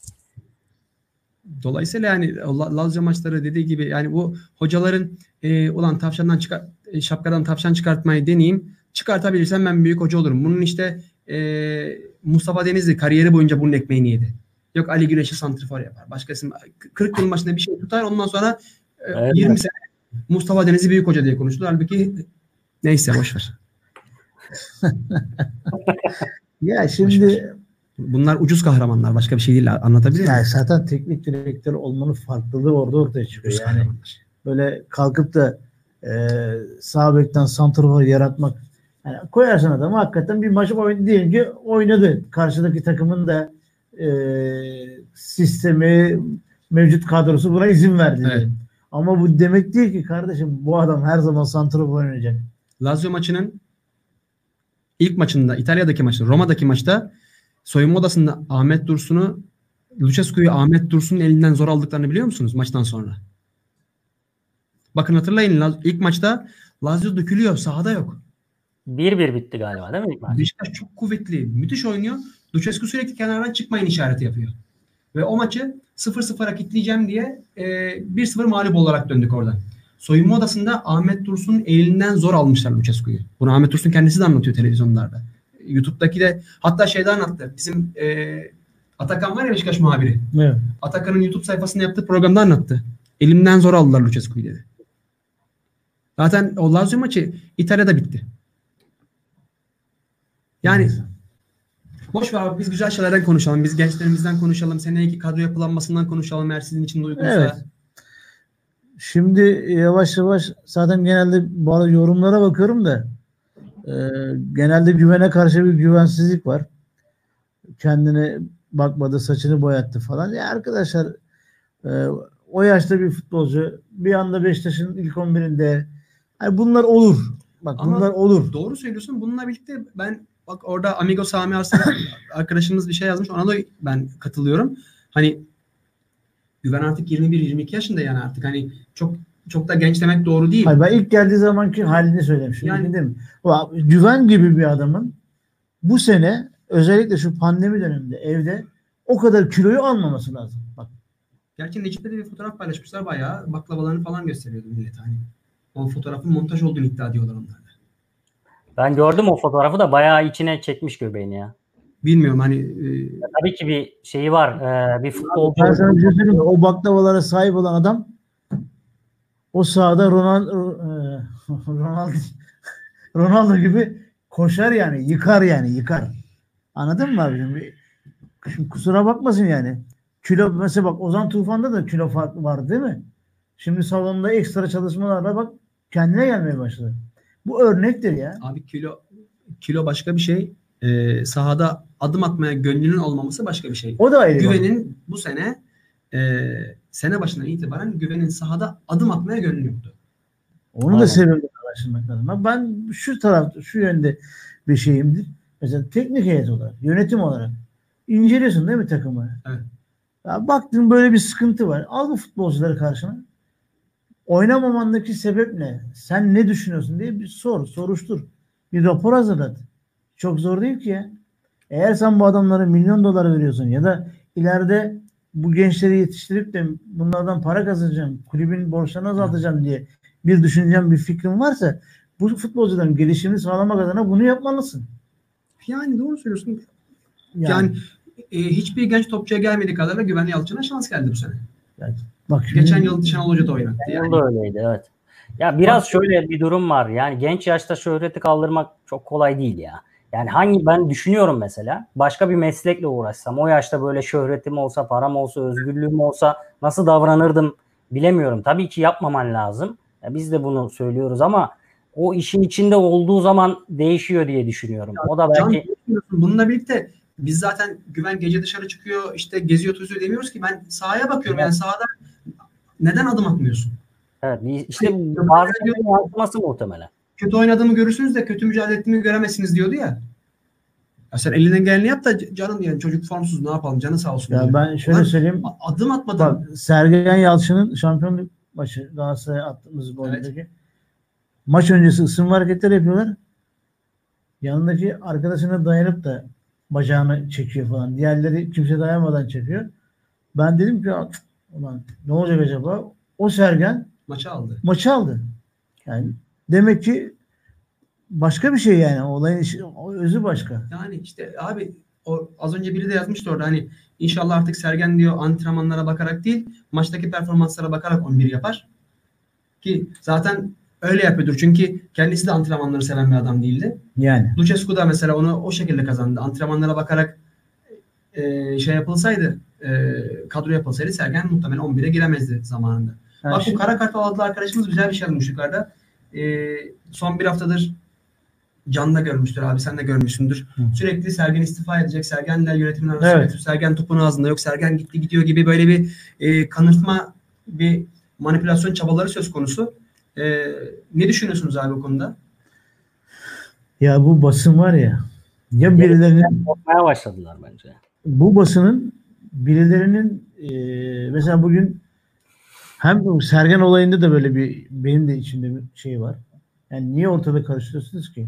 Dolayısıyla yani La- Lazio maçları dediği gibi yani bu hocaların e, ulan tavşandan çıkar e, şapkadan tavşan çıkartmayı deneyeyim. Çıkartabilirsem ben büyük hoca olurum. Bunun işte e, Mustafa Denizli kariyeri boyunca bunun ekmeğini yedi. Yok Ali Güneş'i santrifor yapar. Başkası 40 yıl başında bir şey tutar ondan sonra e, Evet. 20 sene Mustafa Denizli büyük hoca diye konuştular. Halbuki neyse boş ver. Ya şimdi Bunlar ucuz kahramanlar. Başka bir şey değil. Anlatabilir miyim? yani zaten teknik direktör olmanın farklılığı orada ortaya çıkıyor. Ucuz Yani kahramanlar. böyle kalkıp da e, sağ bekten santrafor yaratmak yani koyarsan adamı hakikaten bir maç oynadı diyelim ki oynadı. Karşıdaki takımın da e, sistemi mevcut kadrosu buna izin verdi. Evet. Ama bu demek değil ki kardeşim bu adam her zaman santrafor oynayacak. Lazio maçının ilk maçında, İtalya'daki maçta, Roma'daki maçta soyunma odasında Ahmet Dursun'u Lucescu'yu Ahmet Dursun'un elinden zor aldıklarını biliyor musunuz maçtan sonra? Bakın hatırlayın ilk maçta Lazio dökülüyor. Sahada yok. 1-1 bitti galiba değil mi ilk maç? Beşiktaş çok kuvvetli. Müthiş oynuyor. Lucescu sürekli kenardan çıkmayın işareti yapıyor. Ve o maçı 0-0'a kitleyeceğim diye e, 1-0 mağlup olarak döndük oradan. Soyunma odasında Ahmet Dursun'un elinden zor almışlar Lucescu'yu. Bunu Ahmet Dursun kendisi de anlatıyor televizyonlarda. YouTube'daki de hatta şeyde anlattı. Bizim e, Atakan var ya Beşiktaş muhabiri. Evet. Atakan'ın YouTube sayfasında yaptığı programda anlattı. Elimden zor aldılar Lucescu'yu dedi. Zaten o Lazio maçı İtalya'da bitti. Yani boş ver abi biz güzel şeylerden konuşalım. Biz gençlerimizden konuşalım. Seneki kadro yapılanmasından konuşalım eğer sizin için de uygunsa. Evet. Şimdi yavaş yavaş zaten genelde bu arada yorumlara bakıyorum da e, genelde güvene karşı bir güvensizlik var. Kendine bakmadı, saçını boyattı falan. Ya arkadaşlar e, o yaşta bir futbolcu bir anda Beşiktaş'ın ilk 11'inde yani bunlar olur. Bak Ama bunlar olur. Doğru söylüyorsun. Bununla birlikte ben bak orada Amigo Sami Arslan arkadaşımız bir şey yazmış. Ona da ben katılıyorum. Hani Güven artık 21-22 yaşında yani artık hani çok çok da genç demek doğru değil. Hayır, ben ilk geldiği zamanki halini söylemişim. Yani- değil mi? Güven gibi bir adamın bu sene özellikle şu pandemi döneminde evde o kadar kiloyu almaması lazım. Bak Gerçi Necip'te de bir fotoğraf paylaşmışlar bayağı baklavalarını falan gösteriyordu millet hani. O fotoğrafın montaj olduğunu iddia ediyorlar onlar da. Ben gördüm o fotoğrafı da bayağı içine çekmiş göbeğini ya. Bilmiyorum hani e, Tabii ki bir şeyi var. e, bir futbolcu. ben sana bir şey söyleyeyim? O baklavalara sahip olan adam o sahada Ronaldo Ronaldo Ronaldo gibi koşar yani. Yıkar yani. Yıkar. Anladın mı abicim? Şimdi kusura bakmasın yani. Kilo mesela bak Ozan Tufan'da da kilo farkı var değil mi? Şimdi salonda ekstra çalışmalarla bak kendine gelmeye başladı. Bu örnektir ya. abi kilo kilo başka bir şey. E, sahada adım atmaya gönlünün olmaması başka bir şey. O da ayrı. bak. Güven'in bu sene e, sene başından itibaren Güven'in sahada adım atmaya gönlü yoktu. Onu Aynen. da sebebini araştırmak lazım. Ama Ben şu tarafta, şu yönde bir şeyimdir. Mesela teknik heyet olarak, yönetim olarak inceliyorsun değil mi takımı? Evet. Ya baktın böyle bir sıkıntı var. Al bu futbolcuları karşına. Oynamamandaki sebep ne? Sen ne düşünüyorsun diye bir sor, soruştur. Bir rapor hazırlat. Çok zor değil ki ya. Eğer sen bu adamlara milyon dolar veriyorsun ya da ileride bu gençleri yetiştirip de bunlardan para kazanacağım, kulübün borçlarını azaltacağım diye bir düşüncem, bir fikrin varsa bu futbolcuların gelişimini sağlamak adına bunu yapmalısın. Yani doğru söylüyorsun. Yani, Yani, e, hiçbir genç topçuya gelmediği kadar da Güven Yalçın'a şans geldi bu sene. bak şimdi- Geçen yıl Şenol Hoca da oynattı. Yani. Yani. öyleydi evet. Ya biraz şöyle bir durum var. Yani genç yaşta şöhreti kaldırmak çok kolay değil ya. Yani hangi ben düşünüyorum mesela başka bir meslekle uğraşsam o yaşta böyle şöhretim olsa, param olsa, özgürlüğüm olsa nasıl davranırdım bilemiyorum. Tabii ki yapmaman lazım. Ya biz de bunu söylüyoruz ama o işin içinde olduğu zaman değişiyor diye düşünüyorum. O da Can, belki bununla birlikte biz zaten Güven gece dışarı çıkıyor işte geziyor tozuyor demiyoruz ki ben sahaya bakıyorum yani sahada neden adım atmıyorsun? evet, işte Hayır, bazı yansıması muhtemelen. Kötü oynadığımı görürsünüz de kötü mücadele ettiğimi göremezsiniz diyordu ya. Ya sen elinden geleni yap da c- canım yani çocuk formsuz ne yapalım canı sağ olsun. ya diyor. ben şöyle Ulan söyleyeyim. adım atmadın. Bak Sergen Yalçın'ın şampiyonluk maçı Galatasaray'a attığımız goldeki maç öncesi ısınma hareketleri yapıyorlar. Yanındaki arkadaşına dayanıp da bacağını çekiyor falan. Diğerleri kimse dayanmadan çekiyor. Ben dedim ki "Ya, ulan ne olacak acaba? O Sergen Maçı aldı. maçı aldı. Yani demek ki başka bir şey yani. Olayın özü başka. Yani işte abi o az önce biri de yazmıştı orada hani inşallah artık Sergen diyor antrenmanlara bakarak değil maçtaki performanslara bakarak 11 yapar. Ki zaten öyle yapıyordur. Çünkü kendisi de antrenmanları seven bir adam değildi. Yani. Lucescu da mesela onu o şekilde kazandı. Antrenmanlara bakarak e, şey yapılsaydı e, kadro yapılsaydı Sergen muhtemelen 11'e giremezdi zamanında. Yani Bak bu şimdi- kara kartal adlı arkadaşımız güzel bir şey yazmış yukarıda. Ee, son bir haftadır Can da görmüştür abi sen de görmüşsündür. Hı. Sürekli Sergen istifa edecek. Sergen'le yönetimin arasında Evet. Sergen topun ağzında yok. Sergen gitti gidiyor gibi böyle bir e, kanırtma bir manipülasyon çabaları söz konusu. E, ne düşünüyorsunuz abi bu konuda? ya bu basın var ya ya birilerinin Korkmaya başladılar bence. bu basının birilerinin e, mesela bugün hem Sergen olayında da böyle bir benim de içimde bir şey var. Yani niye ortada karıştırıyorsunuz ki?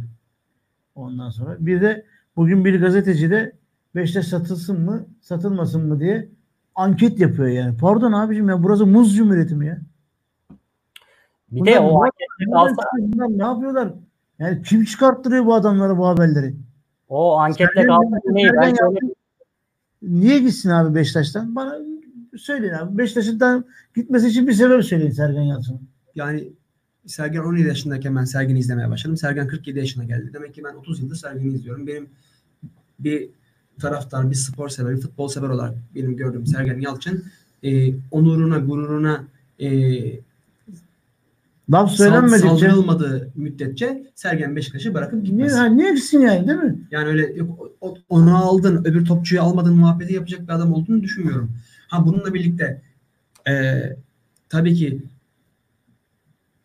Ondan sonra bir de bugün bir gazeteci de Beşiktaş satılsın mı satılmasın mı diye anket yapıyor yani. Pardon abicim ya burası muz cumhuriyeti mi ya? Bir Bunlar de o bunlar- kalsa ne yapıyorlar? Yani kim çıkarttırıyor bu adamlara bu haberleri? o anketle Sergen- kalsa neyi? Ben şöyle. Niye gitsin abi Beşiktaş'tan? Bana söyleyin abi. Beşiktaş'tan gitmesi için bir sebep söyleyin Sergen Yalçın'ın. Yani Sergen 17 yaşındayken ben Sergen'i izlemeye başladım. Sergen 47 yaşına geldi. Demek ki ben 30 yıldır Sergen'i izliyorum. Benim bir taraftar, bir spor sever, bir futbol sever olarak benim gördüğüm Sergen Yalçın e, onuruna, gururuna e, Laf söylenmedikçe saldırılmadığı müddetçe Sergen Beşiktaş'ı bırakıp gitmez. ha, niye gitsin yani değil mi? Yani öyle yok, onu aldın, öbür topçuyu almadın muhabbeti yapacak bir adam olduğunu düşünmüyorum. Ha bununla birlikte e, tabii ki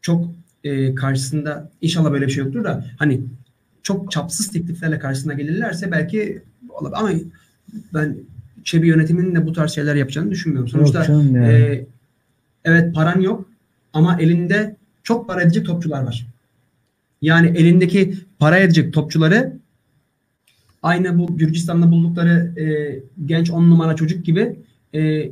çok e, karşısında inşallah böyle bir şey yoktur da hani çok çapsız tekliflerle karşısına gelirlerse belki olabilir. Ama ben Çebi yönetiminin de bu tarz şeyler yapacağını düşünmüyorum. Sonuçta e, evet paran yok ama elinde çok para edecek topçular var. Yani elindeki para edecek topçuları aynı bu Gürcistan'da buldukları e, genç on numara çocuk gibi e,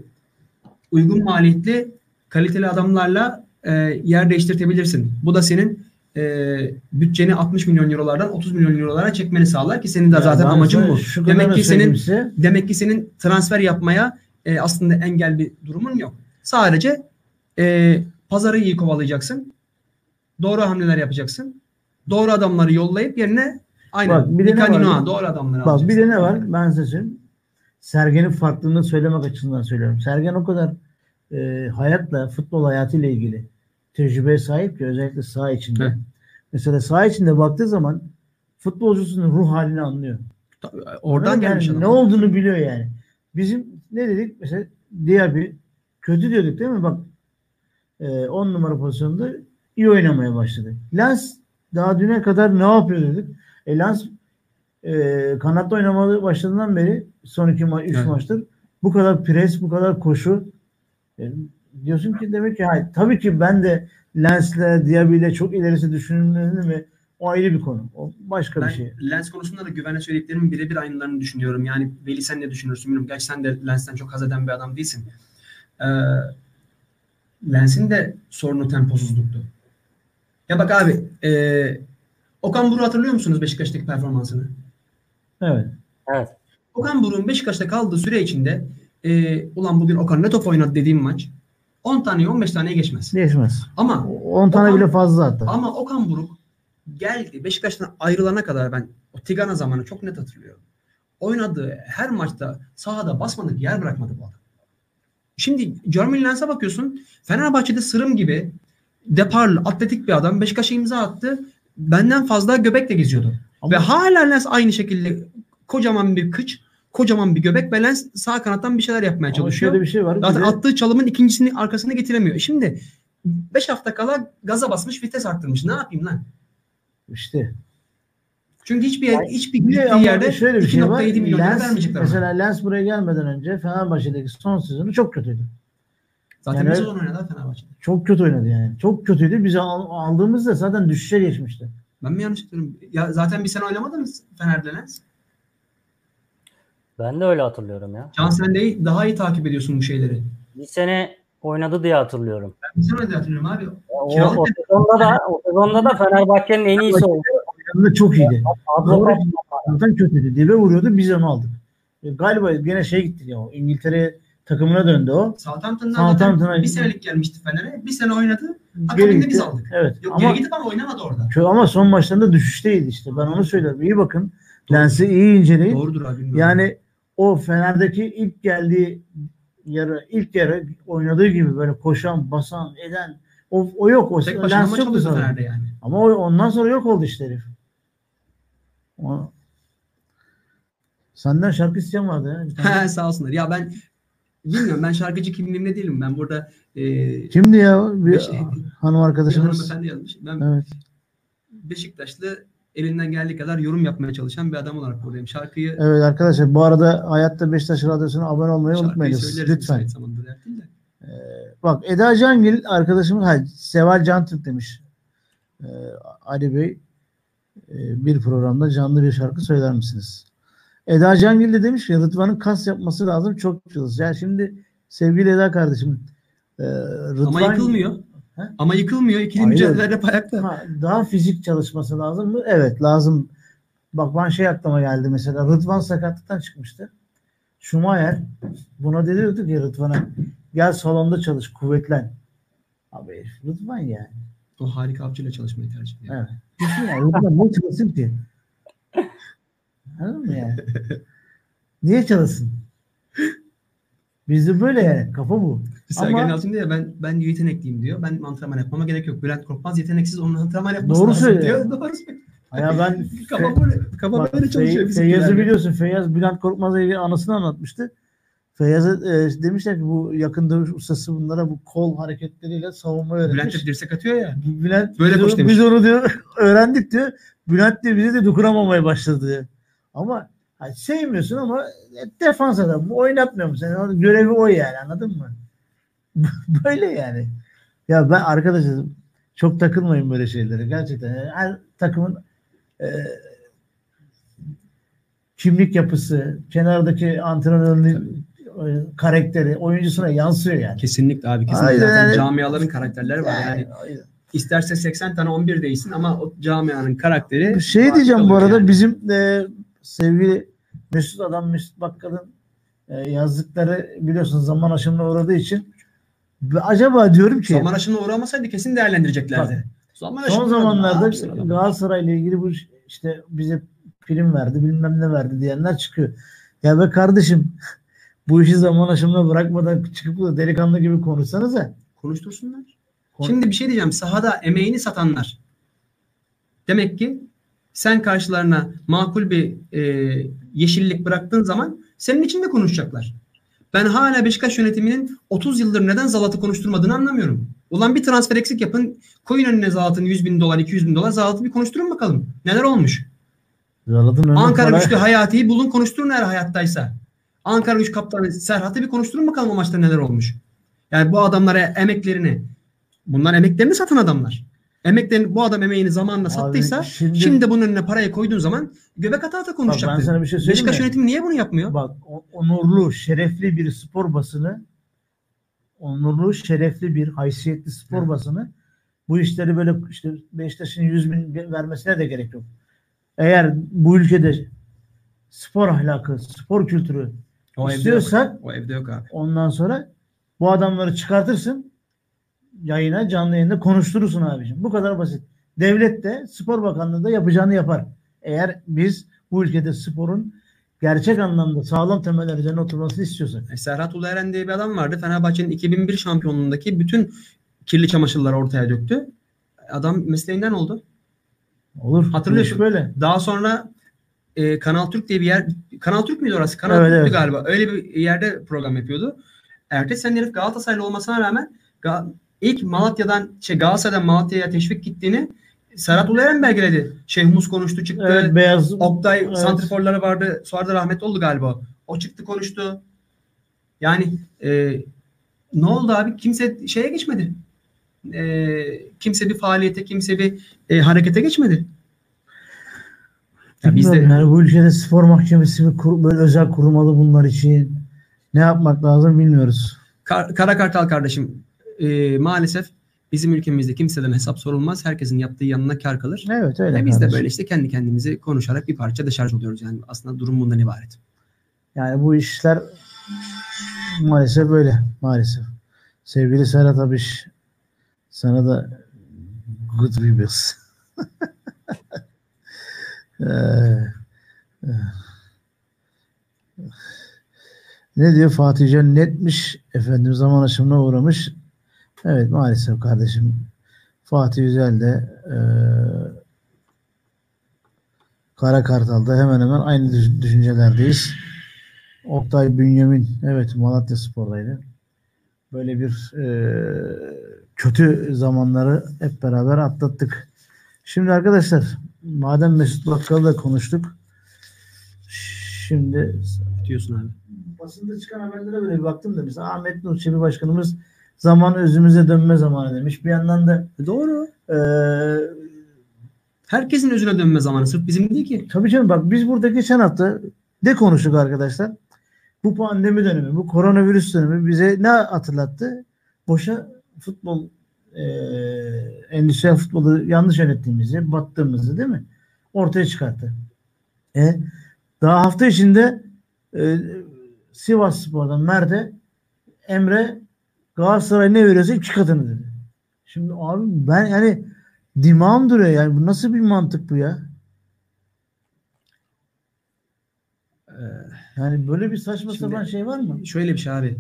uygun maliyetli kaliteli adamlarla e, yer değiştirtebilirsin. Bu da senin e, bütçeni 60 milyon eurolardan 30 milyon eurolara çekmeni sağlar ki senin de Ya zaten ben amacın bu. Demek ki senin size. demek ki senin transfer yapmaya e, aslında engel bir durumun yok. Sadece e, pazarı iyi kovalayacaksın. Doğru hamleler yapacaksın. Doğru adamları yollayıp yerine aynen Bak, bir de ne var? Doğru adamları Bak alacaksın. bir de ne var? Ben size söyleyeyim. Sergen'in farklılığını söylemek açısından söylüyorum. Sergen o kadar e, hayatla, futbol hayatıyla ilgili tecrübeye sahip ki özellikle saha içinde. Evet. Mesela saha içinde baktığı zaman futbolcusunun ruh halini anlıyor. Oradan Yani gelmiş adam. Ne olduğunu biliyor yani. Bizim ne dedik? Mesela Diaby kötü diyorduk değil mi? Bak 10 numara pozisyonda iyi oynamaya başladı. Lens daha düne kadar ne yapıyor dedik. E, Lens e, kanatta oynamaya başladığından beri son iki ma üç Evet. maçtır bu kadar pres, bu kadar koşu E, diyorsun ki demek ki hayır. Tabii ki ben de Lens'le, Diaby'yle çok ilerisi düşünüldüğünü mi o ayrı bir konu. O başka bir Ben şey. Lens konusunda da güvenle söylediklerimin birebir aynılarını düşünüyorum. Yani Veli sen ne düşünürsün bilmiyorum. Gerçi sen de Lens'ten çok haz eden bir adam değilsin. Ee, Lens'in de sorunu temposuzluktu. Ya bak abi e, Okan Buruk'u hatırlıyor musunuz Beşiktaş'taki performansını? Evet. Evet. Okan Buruk'un Beşiktaş'ta kaldığı süre içinde e, ulan bugün Okan ne top oynadı dediğim maç 10 taneye 15 taneye geçmez. Değişmez. Ama 10 tane Okan- bile fazla hatta. ama Okan Buruk geldi. Beşiktaş'tan ayrılana kadar ben o Tigana zamanı çok net hatırlıyorum. Oynadığı her maçta sahada basmadık yer bırakmadı bu adam. Şimdi Jermaine Lens'e bakıyorsun. Fenerbahçe'de sırım gibi deparlı, atletik bir adam. Beşiktaş'a imza attı. Benden fazla göbekle geziyordu. Ama- Ve hala Lens aynı şekilde kocaman bir kıç, kocaman bir göbek ve Lens sağ kanattan bir şeyler yapmaya Ama çalışıyor. şöyle bir şey var. Zaten de- attığı çalımın ikincisini arkasına getiremiyor. E Şimdi 5 hafta kala gaza basmış, vites arttırmış. Ne yapayım lan? işte. Çünkü hiçbir yer, hiçbir gittiği yerde şöyle bir şey var. 2.7 milyon Lens, vermeyecekler. ona. mesela Lens buraya gelmeden önce Fenerbahçe'deki son sezonu çok kötüydü. Zaten yani- bir sezon oynadı Fenerbahçe'de. Çok kötü oynadı yani. Çok kötüydü. Biz al- aldığımızda zaten düşüşe geçmişti. Ben mi yanlış hatırlıyorum? Ya zaten bir sene oynamadı mı Fener'de Lens? Ben de öyle hatırlıyorum ya. Can sen de daha iyi takip ediyorsun bu şeyleri. Bir sene oynadı diye hatırlıyorum. Ben bir sene oynadı hatırlıyorum abi. O, Kiralık o sezonda da o sezonda da Fenerbahçe'nin en iyisi oldu. Yanında çok iyiydi. Advokat Zaten kötüydü. Dibe vuruyordu. Biz onu aldık. E, galiba gene şey gitti ya. o, İngiltere takımına döndü o. Southampton'dan Southampton'a bir senelik gelmişti Fener'e. Bir sene oynadı. Akabinde biz aldık. Evet. Yok ama, geri gidip ama oynamadı orada. kö- ama son maçlarında düşüşteydi işte. Ben onu söylüyorum. İyi bakın. Lens'i iyi inceleyin. Doğrudur abi. bilmiyorum. Yani o Fener'deki ilk geldiği yarı ilk yarı oynadığı gibi böyle koşan, basan, eden o, o yok. O tek başına maç alıyordu. Fener'de yani. Ama o, ondan sonra yok oldu işte herif. O... Senden şarkı isteyen vardı ya. bir Sağ olsunlar. Ya ben bilmiyorum ben şarkıcı kimliğimde değilim. Ben burada e, Kimdi ya? Bir Beş- hanım bir arkadaşımız. hanımefendi yazmış. Ben Evet. Beşiktaşlı elinden geldiği kadar yorum yapmaya çalışan bir adam olarak buradayım. Şarkıyı Evet arkadaşlar bu arada Hayatta Beşiktaş Radyosu'na abone olmayı unutmayınız. Lütfen. de. Bak Eda Cangil arkadaşımız hayır, Seval Cantürk demiş. Ee, Ali Bey e, bir programda canlı bir şarkı söyler misiniz? Eda Cangil de demiş ki Rıdvan'ın kas yapması lazım çok çalışır. Yani şimdi sevgili Eda kardeşim e, Rıdvan Ama yıkılmıyor. He? Ama yıkılmıyor. İkili Hayır. mücadelede hep ayakta. Ha, daha fizik çalışması lazım mı? Evet lazım. Bak ben şey aklıma geldi mesela Rıdvan sakatlıktan çıkmıştı. Schumacher buna dedi ki Rıdvan'a gel salonda çalış kuvvetlen. Abi Rıdvan yani. O harika avcıyla çalışmayı tercih ediyor. Evet. Yani. Buradan ne çalışsın ki? Anladın mı yani? Niye çalışsın? Bizde böyle yani. Kafa bu. Sergen Ama- Yalçın diyor ben ben yetenekliyim diyor. Ben antrenman yapmama gerek yok. Bülent Korkmaz yeteneksiz onun antrenman yapması Doğru lazım söylüyor. diyor. Doğru söylüyor. Ya ben Kafa böyle, kafa Bak, böyle çalışıyor. Feyyaz'ı biliyorsun. Feyyaz Bülent Korkmaz'la ilgili anısını anlatmıştı. Feyyaz'a e, demişler ki bu yakın dövüş ustası bunlara bu kol hareketleriyle savunma öğretmiş. Bülent de dirsek atıyor ya. Bülent Böyle biz, biz onu diyor öğrendik diyor. Bülent de bize de dokunamamaya başladı diyor. Ama hani sevmiyorsun ama defans adamı oynatmıyor musun? Yani görevi o yani anladın mı? böyle yani. Ya ben arkadaşım çok takılmayın böyle şeylere gerçekten. Yani her takımın e, kimlik yapısı, kenardaki antrenörün e, karakteri oyuncusuna yansıyor yani. Kesinlikle abi. Kesinlikle. Aynen, Zaten yani- camiaların karakterleri var. Yani aynen. isterse 80 tane 11 değilsin ama o camianın karakteri şey diyeceğim bu arada yani. bizim e, sevgili Mesut Adam Mesut Bakkal'ın e, yazdıkları biliyorsunuz zaman aşımına uğradığı için acaba diyorum ki Zaman aşımına uğramasaydı kesin değerlendireceklerdi. Zaman son zamanlarda adam? Galatasaray'la ilgili bu işte bize prim verdi bilmem ne verdi diyenler çıkıyor. Ya be kardeşim bu işi zaman aşımına bırakmadan çıkıp da delikanlı gibi konuşsanıza. konuştursunlar. Kon- Şimdi bir şey diyeceğim. Sahada emeğini satanlar. Demek ki sen karşılarına makul bir e, yeşillik bıraktığın zaman senin için de konuşacaklar. Ben hala Beşiktaş yönetiminin 30 yıldır neden Zalat'ı konuşturmadığını anlamıyorum. Ulan bir transfer eksik yapın. Koyun önüne Zalat'ın 100 bin dolar, 200 bin dolar. Zalat'ı bir konuşturun bakalım. Neler olmuş? Zalat'ın Ankara para- güçlü Hayati'yi bulun konuşturun eğer hayattaysa. Ankara güç kaptanı Serhat'ı bir konuşturun bakalım o maçta neler olmuş. Yani bu adamlara emeklerini bunlar emeklerini satan adamlar. Emeklerini bu adam emeğini zamanla sattıysa şimdi- şimdi, bunun önüne parayı koyduğun zaman göbek ata ata Bak ben sana bir şey söyleyeyim Beşiktaş mi? yönetimi niye bunu yapmıyor? Bak onurlu, şerefli bir spor basını onurlu, şerefli bir haysiyetli spor Hı. basını bu işleri böyle işte Beşiktaş'ın 100 bin vermesine de gerek yok. Eğer bu ülkede spor ahlakı, spor kültürü O evde yok. istiyorsak O evde yok abi. ondan sonra bu adamları çıkartırsın yayına, canlı yayında konuşturursun abiciğim. Bu kadar basit. Devlet de, Spor Bakanlığı da yapacağını yapar. Eğer biz bu ülkede sporun gerçek anlamda sağlam temeller üzerine oturmasını istiyorsak. E, Serhat Ulueren diye bir adam vardı. Fenerbahçe'nin 2001 şampiyonluğundaki bütün kirli çamaşırları ortaya döktü. Adam mesleğinden oldu. Olur. Hatırlıyorsun. Böyle. Daha sonra e, Kanal Türk diye bir yer Kanal Türk müydü orası? Kanal Evet, Türk'tü evet. galiba. Öyle bir yerde program yapıyordu. Ertesi sene herif Galatasaraylı olmasına rağmen Ga- ilk Malatya'dan şey Galatasaray'dan Malatya'ya teşvik gittiğini Serhat Ulueren belgeledi. Şeyh Mus konuştu çıktı. Evet, beyaz Oktay Evet. santriforları vardı. Sonra da rahmetli oldu galiba. O çıktı konuştu. Yani e, ne oldu abi? Kimse şeye geçmedi. E, kimse bir faaliyete, kimse bir e, harekete geçmedi. Ya biz de Bilmiyorum yani bu ülkede spor mahkemesi bir kur, böyle özel kurulmalı bunlar için. Ne yapmak lazım bilmiyoruz. Kar- Kara Kartal kardeşim e, maalesef bizim ülkemizde kimseden hesap sorulmaz. Herkesin yaptığı yanına kar kalır. Evet öyle. Ve biz de böyle işte kendi kendimizi konuşarak bir parça deşarj oluyoruz. Yani aslında durum bundan ibaret. Yani bu işler maalesef böyle. Maalesef. Sevgili Serhat Abiş sana da good vibes. Ee, e. ne diyor Fatih Can netmiş efendim zaman aşımına uğramış. Evet maalesef kardeşim. Fatih Yüzel de e, Kara Kartal'da hemen hemen aynı düş- düşüncelerdeyiz. Oktay Bünyamin evet Malatya Spor'daydı. Böyle bir e, kötü zamanları hep beraber atlattık. Şimdi arkadaşlar madem Mesut Bakkal'ı da konuştuk. Şimdi Diyorsun abi. basında çıkan haberlere böyle bir baktım da mesela Ahmet Nur Çebi Başkanımız zaman özümüze dönme zamanı demiş. Bir yandan da Doğru. e, Herkesin özüne dönme zamanı. Sırf bizim değil ki. Tabii canım bak biz burada geçen hafta ne konuştuk arkadaşlar? Bu pandemi dönemi, bu koronavirüs dönemi bize ne hatırlattı? Boşa futbol e, endüstriyel futbolu yanlış yönettiğimizi, battığımızı değil mi? Ortaya çıkarttı. E, daha hafta içinde e, Sivas Spor'dan Mert'e Emre Galatasaray ne veriyorsa iki katını dedi. Şimdi abi ben yani dimağım duruyor yani bu nasıl bir mantık bu ya? Ee, yani böyle bir saçma Şimdi- sapan şey var mı? Şöyle bir şey abi.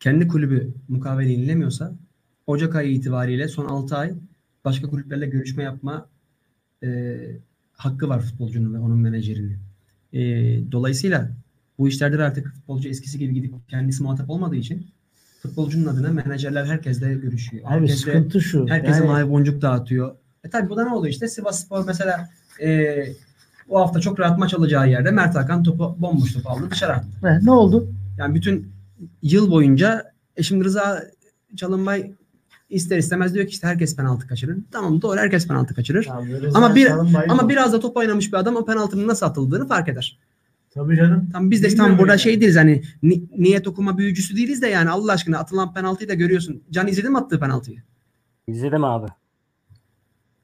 Kendi kulübü mukavele yenilemiyorsa Ocak ayı itibariyle son 6 ay başka kulüplerle görüşme yapma e, hakkı var futbolcunun ve onun menajerinin. E, dolayısıyla bu işlerde de artık futbolcu eskisi gibi gidip kendisi muhatap olmadığı için futbolcunun adına menajerler herkesle görüşüyor. Abi Herkesle- sıkıntı şu. Herkese yani, mavi boncuk dağıtıyor. E tabi bu da ne oluyor işte Sivas Spor mesela e, bu hafta çok rahat maç alacağı yerde Mert Hakan topu bomboş topu aldı dışarı attı. ne, ne oldu? Yani bütün yıl boyunca e şimdi Rıza Çalınbay ister istemez diyor ki işte herkes penaltı kaçırır. Tamam doğru herkes penaltı kaçırır. Ama bir- Ama biraz da top oynamış bir adam o penaltının nasıl atıldığını fark eder. Tabii canım. Tam biz de Bilmiyorum tam burada yani. şey değiliz hani ni- niyet okuma büyücüsü değiliz de yani Allah aşkına atılan penaltıyı da görüyorsun. Can izledin mi attığı penaltıyı? İzledim abi.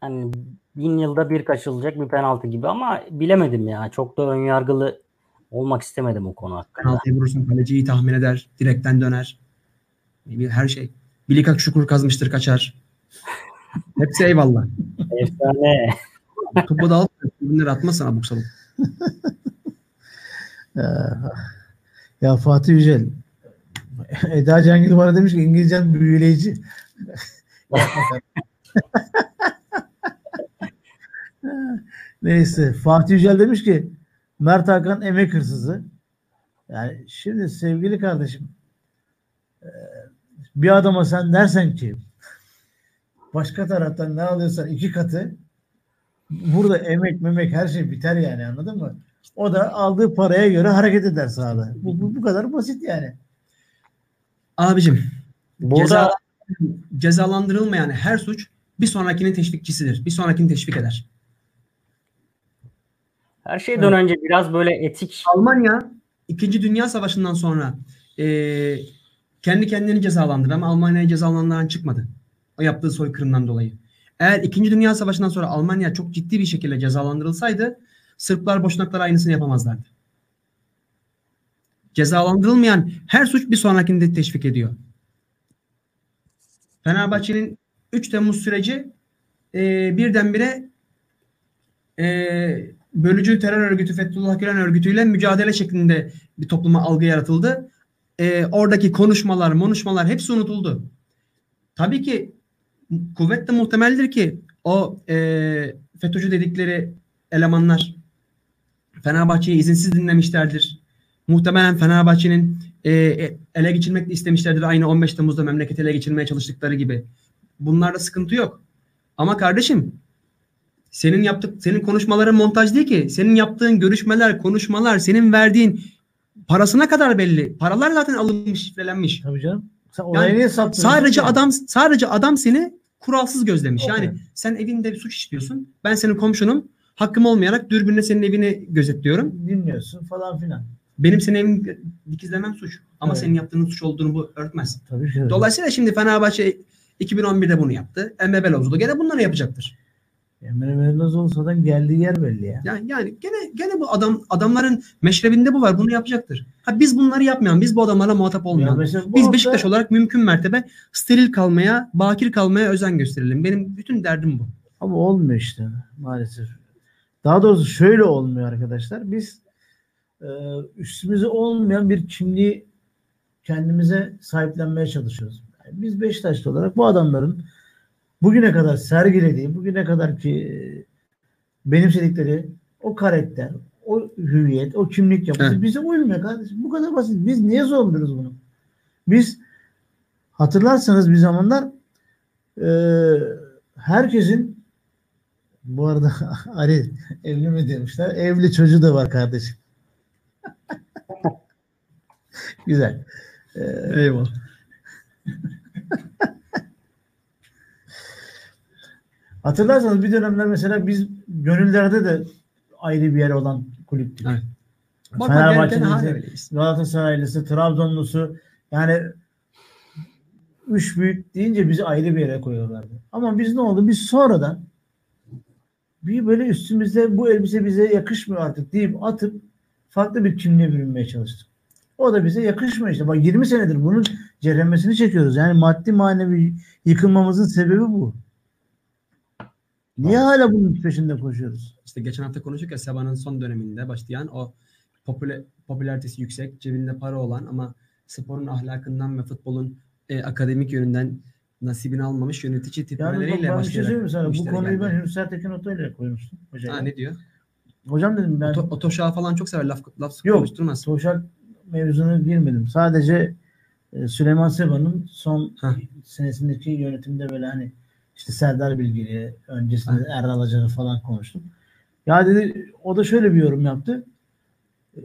Hani bin yılda bir kaçılacak bir penaltı gibi ama bilemedim ya. Çok da önyargılı olmak istemedim o konu hakkında. Penaltıyı vurursun kaleci iyi tahmin eder. Direkten döner. Bir- Her şey. Bilikak şukur kazmıştır kaçar. Hepsi eyvallah. Efsane. Topu da alıp tribünlere atmazsan abuk sabuk. Ya, ya Fatih Yücel. Eda Cangil bana demiş ki İngilizcen büyüleyici. Neyse. Fatih Yücel demiş ki Mert Hakan emek hırsızı. Yani şimdi sevgili kardeşim e, bir adama sen dersen ki başka taraftan ne alıyorsan iki katı burada emek memek her şey biter yani anladın mı? O da aldığı paraya göre hareket eder sahada. Bu, bu, bu kadar basit yani. Abicim Burada ceza, cezalandırılmayan her suç bir sonrakinin teşvikçisidir. Bir sonrakini teşvik eder. her şeyden önce biraz böyle etik Almanya 2. Dünya Savaşı'ndan sonra eee, kendi kendini cezalandırdı ama Almanya'ya cezalandıran çıkmadı. O yaptığı soykırımdan dolayı. Eğer 2. Dünya Savaşı'ndan sonra Almanya çok ciddi bir şekilde cezalandırılsaydı Sırplar Boşnaklar aynısını yapamazlardı. Cezalandırılmayan her suç bir sonrakini de teşvik ediyor. Fenerbahçe'nin 3 Temmuz süreci eee birdenbire eee bölücü terör örgütü Fethullah Gülen örgütüyle mücadele şeklinde bir topluma algı yaratıldı. Ee, oradaki konuşmalar, konuşmalar hepsi unutuldu. Tabii ki kuvvetle muhtemeldir ki o e, FETÖ'cü dedikleri elemanlar Fenerbahçe'yi izinsiz dinlemişlerdir. Muhtemelen Fenerbahçe'nin e, e, ele geçirmek istemişlerdir. Aynı 15 Temmuz'da memleketi ele geçirmeye çalıştıkları gibi. Bunlarda sıkıntı yok. Ama kardeşim senin yaptık senin konuşmaların montaj değil ki. Senin yaptığın görüşmeler, konuşmalar, senin verdiğin parasına kadar belli. Paralar zaten alınmış, şifrelenmiş. Tabii canım. Sen Yani niye? Sadece adam sadece adam seni kuralsız gözlemiş. Okey. Yani sen evinde bir suç işliyorsun. Ben senin komşunum. Hakkım olmayarak dürbünle senin evini gözetliyorum. dinliyorsun falan filan. Benim senin evini dikizlemem suç. Ama Evet. senin yaptığının suç olduğunu bu örtmez. Tabii ki. Dolayısıyla şimdi Fenerbahçe 2011'de bunu yaptı. Emre Belözoğlu gene bunları yapacaktır. Emre Belözoğlu zaten geldiği yer belli ya. Yani, yani gene gene bu adam adamların meşrebinde bu var. Bunu yapacaktır. Ha biz bunları yapmayalım. Biz bu adamlarla muhatap Ya olmayalım. mesela bu Biz hafta- Beşiktaş olarak mümkün mertebe steril kalmaya, bakir kalmaya özen gösterelim. Benim bütün derdim bu. Ama olmuyor işte maalesef. Daha doğrusu şöyle olmuyor arkadaşlar. Biz e, üstümüze olmayan bir kimliği kendimize sahiplenmeye çalışıyoruz. Yani biz Beşiktaşlı olarak bu adamların bugüne kadar sergilediği, bugüne kadar ki e, benimsedikleri o karakter, o hüviyet, o kimlik yapısı bize uymuyor kardeşim. Bu kadar basit. Biz niye zorluyoruz bunu? Biz hatırlarsanız bir zamanlar e, herkesin bu arada Ali evli mi demişler. Evli çocuğu da var kardeşim. Güzel. Ee, Eyvallah. hatırlarsanız bir dönemler mesela biz gönüllerde de ayrı bir yer olan kulüptük. Evet. Öyleyiz. Galatasaraylısı, Trabzonlusu yani üç büyük deyince bizi ayrı bir yere koyuyorlardı. Ama biz ne oldu? Biz sonradan bir böyle üstümüzde bu elbise bize yakışmıyor artık deyip atıp farklı bir kimliğe bürünmeye çalıştık. O da bize yakışmıyor işte. Bak 20 senedir bunun ceremesini çekiyoruz. Yani maddi manevi yıkılmamızın sebebi bu. Niye hala bunun peşinde koşuyoruz? İşte geçen hafta konuştuk ya Seba'nın son döneminde başlayan o popüler, popülaritesi yüksek, cebinde para olan ama sporun ahlakından ve futbolun e, akademik yönünden nasibini almamış yönetici Yani ben bir şey söyleyeyim mi sana? Bu konuyu geldi. ben Hüsnü Tekin Oto ile koymuştum. Hocam. Ha, ne diyor? Hocam dedim ben Oto, Otoşağı falan çok sever laf, laf Yok. konuşturmaz. Toşak mevzunu girmedim. Sadece e, Süleyman Seba'nın son Heh. senesindeki yönetimde böyle hani işte Serdar Bilgili, öncesinde Erdal Acar'ı falan konuştum. Ya dedi o da şöyle bir yorum yaptı. E,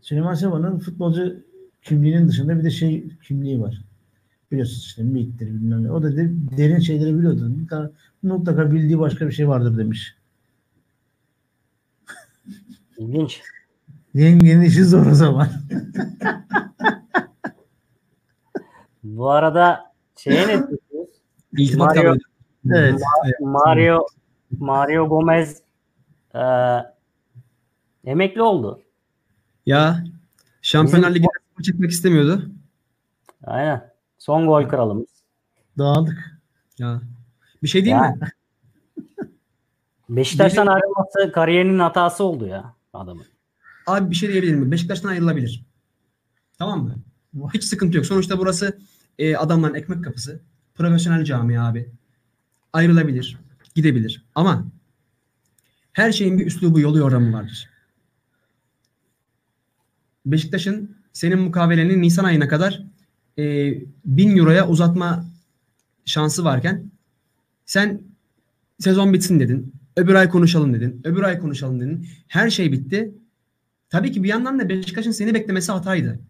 Süleyman Seba'nın futbolcu kimliğinin dışında bir de şey kimliği var. Biliyorsunuz işte MİT'tir bilmem ne. O da dedi, derin şeyleri biliyordu. Mutlaka, mutlaka bildiği başka bir şey vardır demiş. İlginç. Yengenin işi zor o zaman. Bu arada şeye ne diyorsunuz? Mario- Evet. Mario Mario Gomez e, emekli oldu. Ya Şampiyonlar spor çekmek istemiyordu. Aynen. Son gol kralımız. Dağıldık. Ya. Bir şey değil Ya. mi? Beşiktaş'tan ayrılması kariyerinin hatası oldu ya adamın. Abi bir şey diyebilir miyim? Beşiktaş'tan ayrılabilir. Tamam mı? Hiç sıkıntı yok. Sonuçta burası e, adamların ekmek kapısı. Profesyonel cami abi. Ayrılabilir. Gidebilir. Ama her şeyin bir üslubu yolu yordamı vardır. Beşiktaş'ın senin mukaveleni Nisan ayına kadar e, 1000 euroya uzatma şansı varken sen sezon bitsin dedin. Öbür ay konuşalım dedin. Öbür ay konuşalım dedin. Her şey bitti. Tabii ki bir yandan da Beşiktaş'ın seni beklemesi hataydı.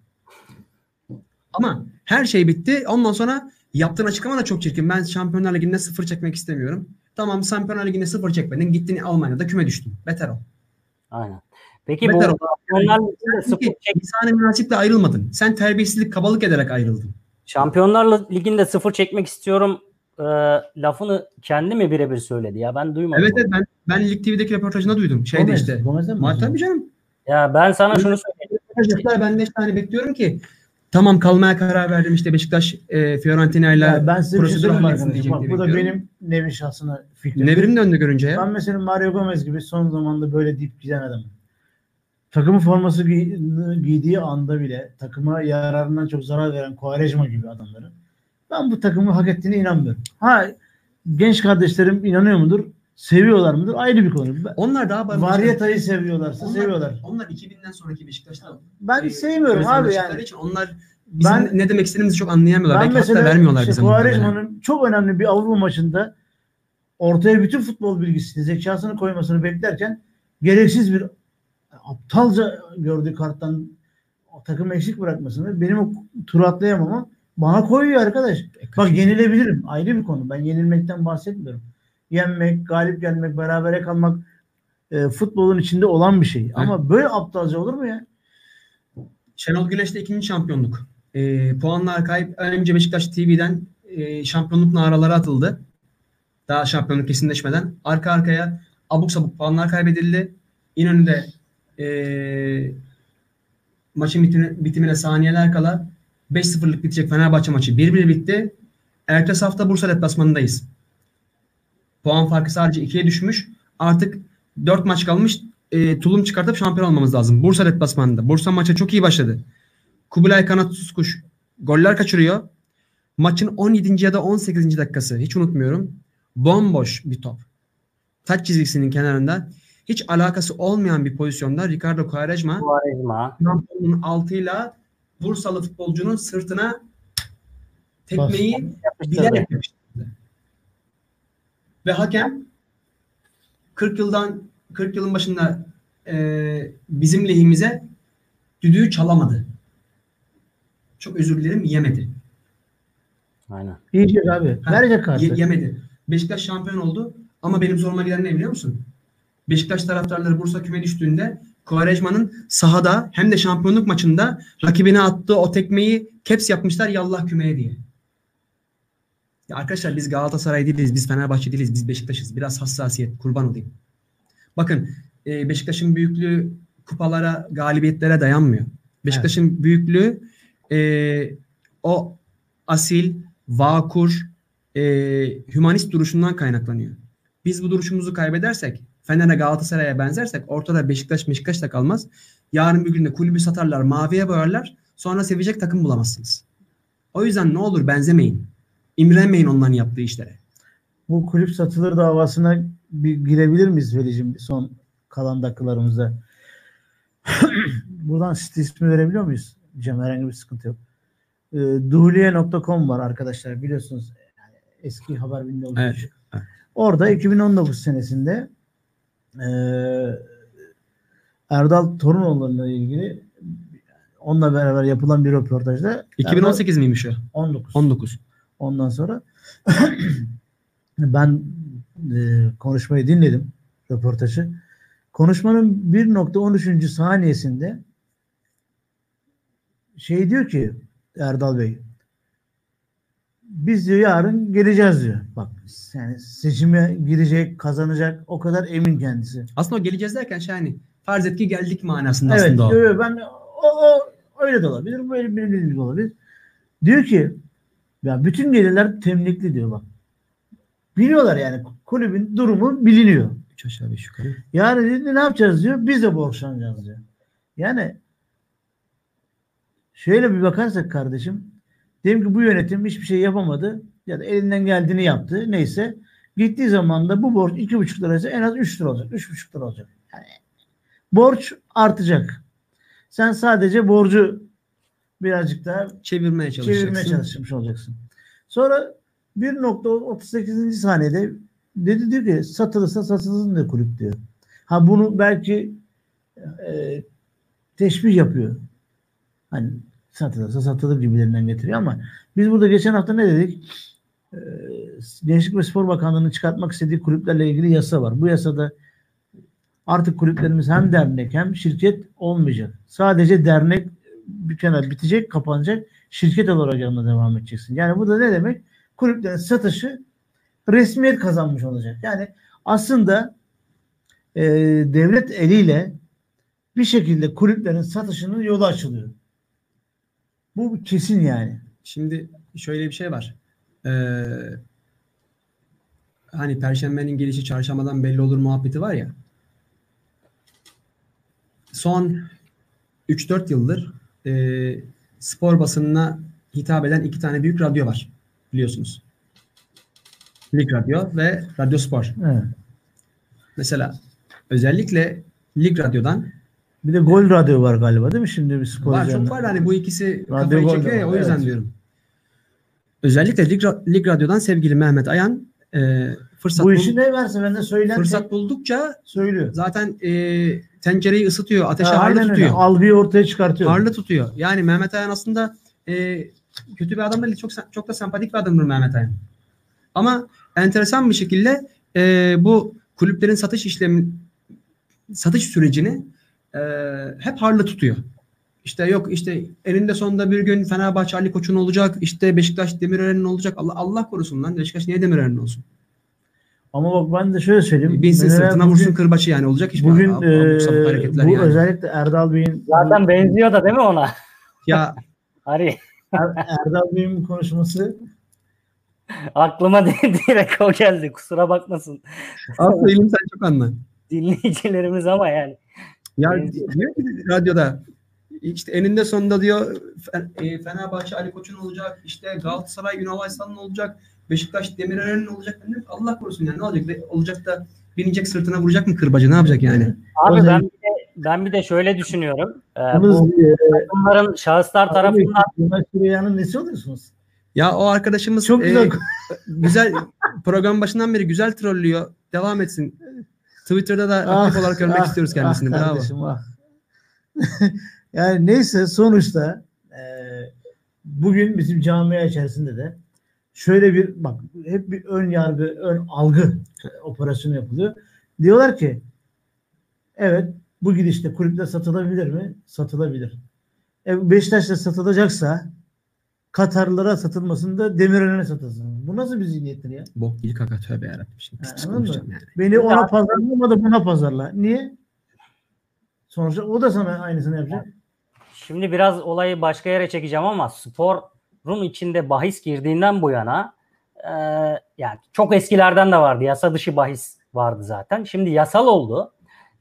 Ama her şey bitti. Ondan sonra yaptığın açıklama da çok çirkin. Ben Şampiyonlar Ligi'nde sıfır çekmek istemiyorum. Tamam Şampiyonlar Ligi'nde sıfır çekmedin. Gittin Almanya'da küme düştün. Beter ol. Aynen. Peki bu Beter ol. Şampiyonlar Ligi'nde sıfır münaseple ayrılmadın. Sen terbiyesizlik, kabalık ederek ayrıldın. Şampiyonlar Ligi'nde sıfır çekmek istiyorum e, lafını kendi mi birebir söyledi ya ben duymadım. Evet evet ben, ben Lig TV'deki röportajında duydum. Şeyde Gomez, işte. Gomez'den mi tabii canım. Ya ben sana şunu söyleyeyim. Ben 5 tane bekliyorum ki tamam kalmaya karar verdim işte Beşiktaş e, Fiorentina ile ben size şey prosedür halletsin diyecek Bak diye bu da benim nevi şahsına fikrim. Nevrim döndü görünce ya. Ben mesela Mario Gomez gibi son zamanda böyle deyip giden adamım. Takımın forması giy- giydiği anda bile takıma yararından çok zarar veren Quaresma gibi adamların ben bu takımı hak ettiğine inanmıyorum. Ha genç kardeşlerim inanıyor mudur? Seviyorlar mıdır? Ayrı bir konu. Ben- Onlar daha bambaşka- Varyetayı seviyorlarsa Onlar- seviyorlar. Onlar 2000'den sonraki Beşiktaş'ta. Ben e, sevmiyorum abi yani. için onlar bizim Ben- ne demek istediğimizi çok anlayamıyorlar. Ben Belki hatta vermiyorlar işte bize. muhtemelen. Quaresma'nın çok önemli bir Avrupa maçında ortaya bütün futbol bilgisini, zekasını koymasını beklerken gereksiz bir aptalca gördüğü karttan o takımı eksik bırakmasını benim o turu atlayamamam bana koyuyor arkadaş. Bak yenilebilirim. Ayrı bir konu. Ben yenilmekten bahsetmiyorum. Yenmek, galip gelmek, berabere kalmak e, futbolun içinde olan bir şey. Ama böyle aptalca olur mu ya? Şenol Güneş'te ikinci şampiyonluk. E, puanlar kayıp. Önce Beşiktaş TV'den e, şampiyonluk naraları atıldı. Daha şampiyonluk kesinleşmeden. Arka arkaya abuk sabuk puanlar kaybedildi. İnönü'de e, maçın bitimine, bitimine saniyeler kala 5-0'lık bitecek Fenerbahçe maçı 1-1 bitti. Ertesi hafta Bursa deplasmanındayız. Puan farkı sadece 2'ye düşmüş. Artık 4 maç kalmış. E, tulum çıkartıp şampiyon olmamız lazım. Bursa deplasmanında. Bursa maça çok iyi başladı. Kubilay Kanat Suskuş goller kaçırıyor. Maçın 17. ya da 18. dakikası hiç unutmuyorum. Bomboş bir top. Taç çizgisinin kenarında hiç alakası olmayan bir pozisyonda Ricardo Quaresma Quaresma. Trabzon'un altıyla Bursalı futbolcunun sırtına tekmeyi bilerek yapıştırdı. Ve hakem 40 yıldan 40 yılın başında e, bizim lehimize düdüğü çalamadı. Çok özür dilerim yemedi. Aynen. Yiyecek abi. Ha, Verecek kartı. Ye- yemedi. Beşiktaş şampiyon oldu ama benim zoruma giden ne biliyor musun? Beşiktaş taraftarları Bursa küme düştüğünde Quaresma'nın sahada hem de şampiyonluk maçında rakibine attığı o tekmeyi caps yapmışlar yallah kümeye diye. Ya arkadaşlar biz Galatasaray değiliz, biz Fenerbahçe değiliz, biz Beşiktaş'ız. Biraz hassasiyet, kurban olayım. Bakın e, Beşiktaş'ın büyüklüğü kupalara, galibiyetlere dayanmıyor. Beşiktaş'ın büyüklüğü e, o asil, vakur, e, hümanist duruşundan kaynaklanıyor. Biz bu duruşumuzu kaybedersek, Fener'e Galatasaray'a benzersek ortada Beşiktaş Beşiktaş da kalmaz. Yarın bir gün de kulübü satarlar, maviye boyarlar. Sonra sevecek takım bulamazsınız. O yüzden ne olur benzemeyin. İmrenmeyin onların yaptığı işlere. Bu kulüp satılır davasına bir girebilir miyiz Veli'cim son kalan dakikalarımızda? Buradan site ismi verebiliyor muyuz? Cem herhangi bir sıkıntı yok. E, Duhliye.com var arkadaşlar biliyorsunuz. Yani eski haber için. evet. Orada 2019 senesinde e, Erdal Torunoğlu'yla ilgili onunla beraber yapılan bir röportajda 2018 miymiş o? Erdal- 19. 19. Ondan sonra ben e, konuşmayı dinledim röportajı. Konuşmanın 1.13. saniyesinde şey diyor ki Erdal Bey biz diyor yarın geleceğiz diyor. Bak yani seçime girecek, kazanacak o kadar emin kendisi. Aslında o geleceğiz derken şey hani farz et ki geldik manasında Evet, aslında o. yo, ben o, o öyle de olabilir, böyle bir de olabilir. Diyor ki ya bütün gelirler temlikli diyor bak. Biliyorlar yani kulübün durumu biliniyor. Üç aşağı beş yukarı. Yani dedi, ne yapacağız diyor. Biz de borçlanacağız diyor. Yani şöyle bir bakarsak kardeşim diyelim ki bu yönetim hiçbir şey yapamadı ya da elinden geldiğini yaptı neyse gittiği zaman da bu borç iki buçuk liraysa en az üç lira olacak. Üç buçuk lira olacak. Yani borç artacak. Sen sadece borcu birazcık daha Çevirmeye çalışacaksın. çevirmeye çalışmış olacaksın. Sonra 1.38. saniyede dedi diyor ki satılırsa satılsın diyor kulüp diyor. Ha bunu belki e, teşbih yapıyor. Hani satılırsa satılır gibilerinden getiriyor ama biz burada geçen hafta ne dedik? E, Gençlik ve Spor Bakanlığı'nın çıkartmak istediği kulüplerle ilgili yasa var. Bu yasada artık kulüplerimiz hem dernek hem şirket olmayacak. Sadece dernek kenar bitecek, kapanacak. Şirket olarak yanına devam edeceksin. Yani bu da ne demek? Kulüplerin satışı resmiyet kazanmış olacak. Yani aslında e, devlet eliyle bir şekilde kulüplerin satışının yolu açılıyor. Bu kesin yani. Şimdi şöyle bir şey var. Ee, hani perşembenin gelişi çarşambadan belli olur muhabbeti var ya. Son 3-4 yıldır e, spor basınına hitap eden iki tane büyük radyo var. Biliyorsunuz. Lig Radyo ve Radyo Spor. Evet. Mesela özellikle Lig Radyo'dan Bir de Gol Radyo var galiba değil mi? Şimdi bir spor var çok üzerinden. var hani bu ikisi Radyo kafayı çekiyor ya var, o yüzden evet. diyorum. Özellikle Lig, Lig Radyo'dan sevgili Mehmet Ayan e, fırsat Bu işi ne verse benden söylen fırsat buldukça söylüyor. zaten e, tencereyi ısıtıyor, ateşe Ha, harlı aynen öyle. tutuyor. Algıyı ortaya çıkartıyor. Harlı tutuyor. Yani Mehmet Ayan aslında e, kötü bir adam değil, çok çok da sempatik bir adamdır Mehmet Ayan. Ama enteresan bir şekilde e, bu kulüplerin satış işlemi satış sürecini e, hep harlı tutuyor. İşte yok işte elinde sonunda bir gün Fenerbahçe Ali Koç'un olacak. işte Beşiktaş Demirören'in olacak. Allah Allah korusun lan. Beşiktaş niye Demirören'in olsun? Ama bak ben de şöyle söyleyeyim. Binsin sırtına vursun kırbaçı yani olacak iş mi? Bugün sabuk e, hareketler bu yani. özellikle Erdal Bey'in Zaten benziyor da değil mi ona? Ya Ari Er- Erdal Bey'in konuşması aklıma direkt o geldi. Kusura bakmasın aslında sen çok anla. dinleyicilerimiz ama yani. Ya diyor ki radyoda işte eninde sonunda diyor e, Fenerbahçe Ali Koç'un olacak, işte Galatasaray Ünal Aysal'ın olacak, Beşiktaş Demirören'in olacak. Allah korusun yani ne olacak? Olacak da binecek sırtına vuracak mı kırbacı ne yapacak yani? Abi ben bir de, ben bir de şöyle düşünüyorum. Ee, bu e, takımların şahıslar tarafından Süreyya'nın nesi oluyorsunuz? Ya o arkadaşımız Çok e, güzel. güzel program başından beri güzel trollüyor. Devam etsin. Twitter'da da aktif olarak görmek ah, istiyoruz kendisini. ah Bravo. kardeşim, ah. yani neyse sonuçta e, bugün bizim camia içerisinde de şöyle bir bak hep bir ön yargı, ön algı operasyonu yapılıyor. Diyorlar ki evet bu gidişte kulüpler satılabilir mi? Satılabilir. E, Beşiktaş'ta satılacaksa Katarlılara satılmasında Demirören'e satılsın. Bu nasıl bir zihniyettir ya? Bok değil kaka tövbe yarabbim. Şimdi pis konuşacağım yani. Beni ona pazarlama da buna pazarla. Niye? Sonuçta o da sana aynısını yapacak. şimdi biraz olayı başka yere çekeceğim ama sporun içinde bahis girdiğinden bu yana e, yani çok eskilerden de vardı. Yasa dışı bahis vardı zaten. Şimdi yasal oldu.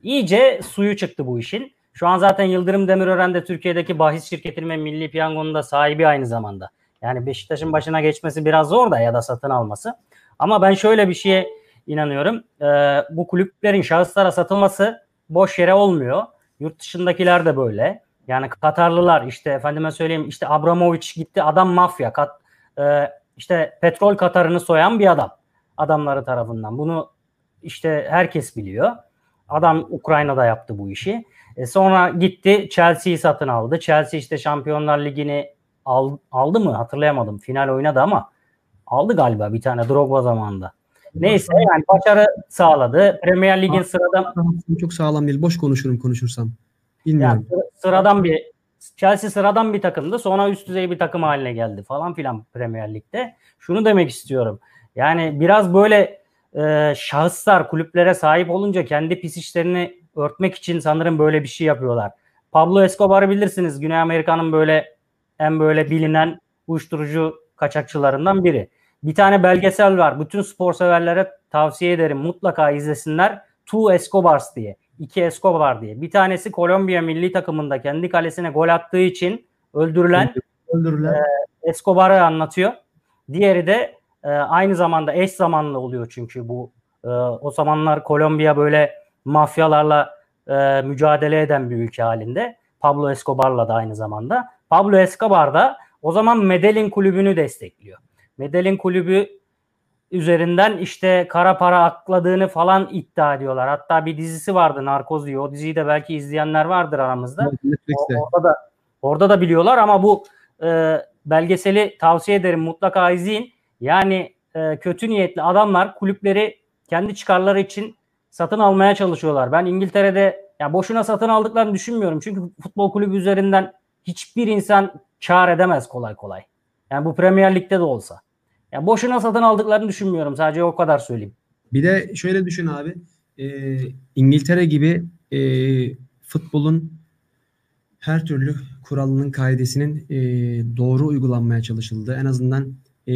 İyice suyu çıktı bu işin. Şu an zaten Yıldırım Demirören de Türkiye'deki bahis şirketinin ve Milli Piyango'nun da sahibi aynı zamanda. Yani Beşiktaş'ın başına geçmesi biraz zor da ya da satın alması. Ama ben şöyle bir şeye inanıyorum. Ee, bu kulüplerin şahıslara satılması boş yere olmuyor. Yurt dışındakiler de böyle. Yani Katarlılar işte efendime söyleyeyim işte Abramovich gitti adam mafya. Kat, e, işte petrol Katarını soyan bir adam. Adamları tarafından. Bunu işte herkes biliyor. Adam Ukrayna'da yaptı bu işi. E sonra gitti Chelsea'yi satın aldı. Chelsea işte Şampiyonlar Ligi'ni al, aldı mı hatırlayamadım. Final oynadı ama aldı galiba bir tane Drogba zamanında. Neyse yani başarı sağladı. Premier Lig'in sıradan çok sağlam değil. Boş konuşurum konuşursam. Bilmiyorum. Yani sıradan bir Chelsea sıradan bir takımdı. Sonra üst düzey bir takım haline geldi falan filan Premier Lig'de. Şunu demek istiyorum. Yani biraz böyle e, şahıslar kulüplere sahip olunca kendi pis işlerini örtmek için sanırım böyle bir şey yapıyorlar. Pablo Escobar'ı bilirsiniz. Güney Amerika'nın böyle en böyle bilinen uyuşturucu kaçakçılarından biri. Bir tane belgesel var. Bütün spor severlere tavsiye ederim. Mutlaka izlesinler. Two Escobars diye. İki Escobar diye. Bir tanesi Kolombiya milli takımında kendi kalesine gol attığı için öldürülen, öldürülen. E, Escobar'ı anlatıyor. Diğeri de e, aynı zamanda eş zamanlı oluyor çünkü bu e, o zamanlar Kolombiya böyle mafyalarla e, mücadele eden bir ülke halinde. Pablo Escobar'la da aynı zamanda. Pablo Escobar da o zaman Medellin kulübünü destekliyor. Medellin kulübü üzerinden işte kara para akladığını falan iddia ediyorlar. Hatta bir dizisi vardı Narkoz diye. O diziyi de belki izleyenler vardır aramızda. orada da orada da biliyorlar ama bu e, belgeseli tavsiye ederim mutlaka izleyin. Yani e, kötü niyetli adamlar kulüpleri kendi çıkarları için satın almaya çalışıyorlar. Ben İngiltere'de ya boşuna satın aldıklarını düşünmüyorum. Çünkü futbol kulübü üzerinden hiçbir insan kar edemez kolay kolay. Yani bu Premier Lig'de de olsa. Ya boşuna satın aldıklarını düşünmüyorum. Sadece o kadar söyleyeyim. Bir de şöyle düşün abi. E, İngiltere gibi e, futbolun her türlü kuralının kaidesinin e, doğru uygulanmaya çalışıldı. En azından e,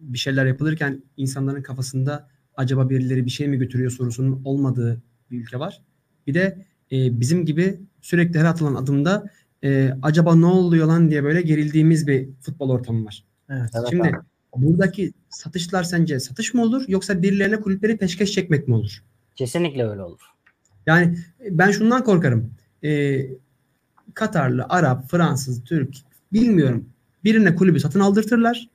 bir şeyler yapılırken insanların kafasında acaba birileri bir şey mi götürüyor sorusunun olmadığı bir ülke var. Bir de e, bizim gibi sürekli her atılan adımda e, acaba ne oluyor lan diye böyle gerildiğimiz bir futbol ortamı var. Evet, Şimdi evet, buradaki satışlar sence satış mı olur yoksa birilerine kulüpleri peşkeş çekmek mi olur? Kesinlikle öyle olur. Yani ben şundan korkarım. E, Katarlı, Arap, Fransız, Türk bilmiyorum. Birine kulübü satın aldırtırlar.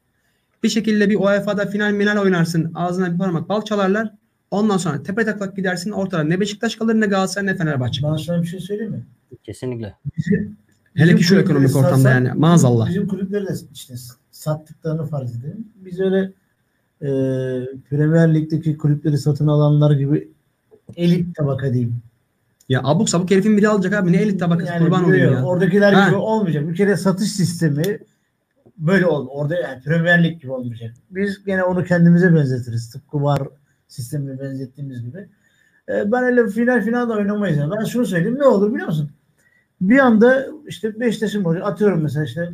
Bir şekilde bir UEFA'da final minal oynarsın. Ağzına bir parmak bal çalarlar. Ondan sonra tepe taklak gidersin ortada ne Beşiktaş kalır ne Galatasaray ne Fenerbahçe kalır. Ben sana bir şey söyleyeyim mi? Kesinlikle. Bizim, Hele ki şu ekonomik ortamda yani maazallah. Bizim kulüpleri de işte sattıklarını farz edelim. Biz öyle e, Premier Lig'deki kulüpleri satın alanlar gibi elit tabaka diyeyim. Ya abuk sabuk herifin biri alacak abi. Ne elit tabakası yani kurban olayım ya. Oradakiler ha. gibi olmayacak. Bir kere satış sistemi böyle ol. Orada yani Premier Lig gibi olmayacak. Biz gene onu kendimize benzetiriz. Tıpkı var sistemine benzettiğimiz gibi. E, ben öyle final final da oynamayız. Yani. Ben şunu söyleyeyim ne olur biliyor musun? Bir anda işte Beşiktaş'ın atıyorum mesela işte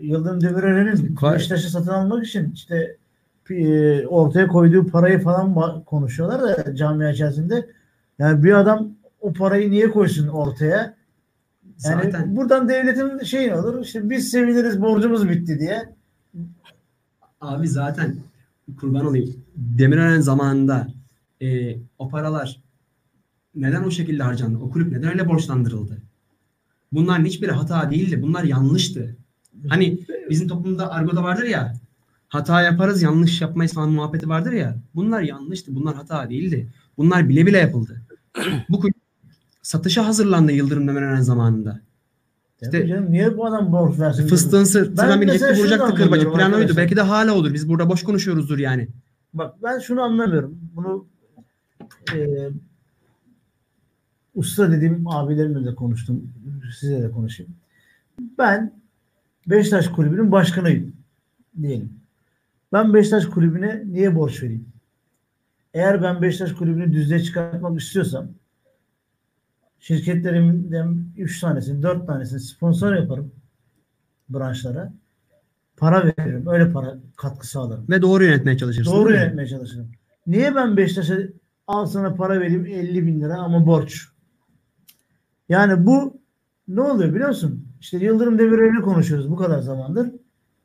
Yıldırım Demirören'in Beşiktaş'ı satın almak için işte e, ortaya koyduğu parayı falan konuşuyorlar da camia içerisinde. Yani bir adam o parayı niye koysun ortaya? Yani Zaten. buradan devletin şey olur işte biz seviniriz borcumuz bitti diye. Abi zaten kurban olayım. Demirören zamanında e, o paralar neden o şekilde harcandı? O kulüp neden öyle borçlandırıldı? Bunların hiçbiri hata değildi. Bunlar yanlıştı. Hani bizim toplumda argoda vardır ya hata yaparız yanlış yapmayız falan muhabbeti vardır ya. Bunlar yanlıştı. Bunlar hata değildi. Bunlar bile bile yapıldı. Bu kulüp satışa hazırlandı Yıldırım Demirören zamanında. İşte canım, niye bu adam borç versin? Fıstığın sırtına binecekti vuracaktı kırbacı. Plan oydu. Belki de hala olur. Biz burada boş konuşuyoruzdur yani. Bak ben şunu anlamıyorum. Bunu e, usta dediğim abilerimle de konuştum. Size de konuşayım. Ben Beşiktaş kulübünün başkanıyım diyelim. Ben Beşiktaş kulübüne niye borç vereyim? Eğer ben Beşiktaş kulübünü düzlüğe çıkartmak istiyorsam Şirketlerimden 3 tanesini, 4 tanesini sponsor yaparım branşlara. Para veririm. Öyle para katkı sağlarım. Ve doğru yönetmeye çalışırsın. Doğru yönetmeye çalışırım. Niye ben Beşiktaş'a al sana para vereyim 50 bin lira ama borç? Yani bu ne oluyor biliyor musun? İşte Yıldırım Demirören'i konuşuyoruz bu kadar zamandır.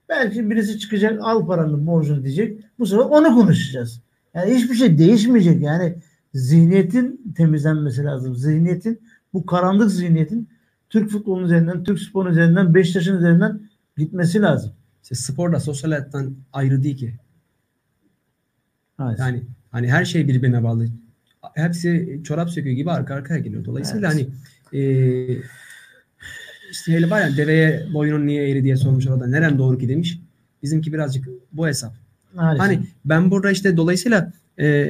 Belki birisi çıkacak al paranın borcunu diyecek. Bu sefer onu konuşacağız. Yani hiçbir şey değişmeyecek. Yani zihniyetin temizlenmesi lazım. Zihniyetin bu karanlık zihniyetin Türk futbolunun üzerinden, Türk sporunun üzerinden, Beşiktaş'ın üzerinden gitmesi lazım. İşte spor da sosyal hayattan ayrı değil ki. Evet. Yani hani her şey birbirine bağlı. Hepsi çorap söküğü gibi arka arkaya geliyor. Dolayısıyla Evet. hani e, işte hele var ya deveye boyunun niye eğri diye sormuş orada. Nerem doğru ki demiş. Bizimki birazcık bu hesap. Maalesef. Hani ben burada işte dolayısıyla e,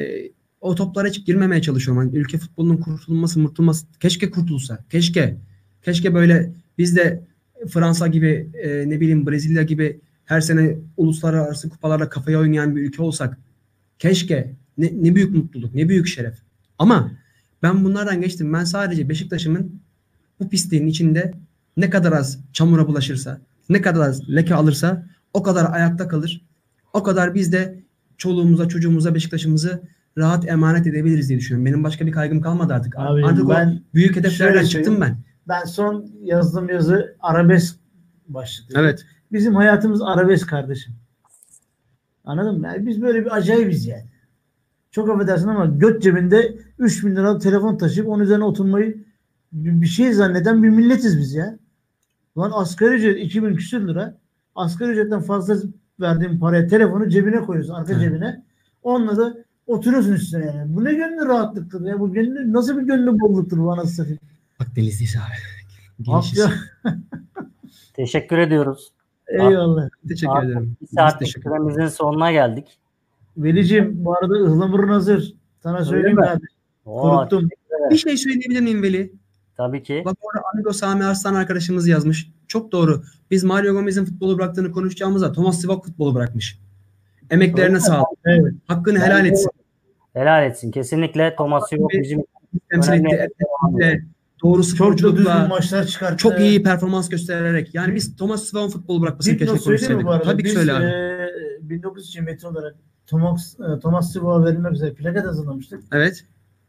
o toplara hiç girmemeye çalışıyorum. Hani ülke futbolunun kurtulması, murtulması keşke kurtulsa. Keşke. Keşke böyle biz de Fransa gibi e, ne bileyim Brezilya gibi her sene uluslararası kupalarda kafaya oynayan bir ülke olsak. Keşke. Ne, ne büyük mutluluk, ne büyük şeref. Ama ben bunlardan geçtim. Ben sadece Beşiktaş'ımın bu pisliğin içinde ne kadar az çamura bulaşırsa, ne kadar az leke alırsa o kadar ayakta kalır. O kadar biz de çoluğumuza, çocuğumuza, Beşiktaş'ımızı rahat emanet edebiliriz diye düşünüyorum. Benim başka bir kaygım kalmadı artık. Abi artık ben o büyük hedeflerden çıktım ben. ben son yazdığım yazı arabesk başlıklı. Evet. Bizim hayatımız arabesk kardeşim. Anladın mı? Yani biz böyle bir acayibiz yani. Çok affedersin ama göt cebinde 3 bin liralık telefon taşıyıp onun üzerine oturmayı bir şey zanneden bir milletiz biz ya. Lan asgari ücret 2000 küsür lira. Asgari ücretten fazla verdiğin paraya telefonu cebine koyuyorsun arka Evet. cebine. Onunla da oturuyorsun üstüne yani. Bu ne gönlü rahatlıktır ya. Bu gönlü, nasıl bir gönlü bolluktur bu anasını satayım. Bak denizliyiz abi. Teşekkür ediyoruz. Eyvallah. Teşekkür ederim. Bir Biz saatlik süremizin sonuna geldik. Velicim bu arada ıhlamurun hazır. Sana söyleyeyim mi? abi. Oo, Kuruttum. Bir şey söyleyebilir miyim Veli? Tabii ki. Bak orada Amigo Sami Arslan arkadaşımız yazmış. Çok doğru. Biz Mario Gomez'in futbolu bıraktığını konuşacağımızda Thomas Sivak futbolu bırakmış. Emeklerine sağlık. Evet. Hakkını helal etsin. Helal etsin. Kesinlikle Thomas yok Tabii. bizim Temsil etti. etti. Doğru sporculukla maçlar çıkarttı. çok iyi performans göstererek. Yani biz Thomas Sivak'ın futbolu bırakmasını keşke konuşsaydık. Tabii ki Biz söyle abi. e, 1900 metre olarak Thomas, e, Thomas Sivak'a verilmek üzere plaket hazırlamıştık. Evet.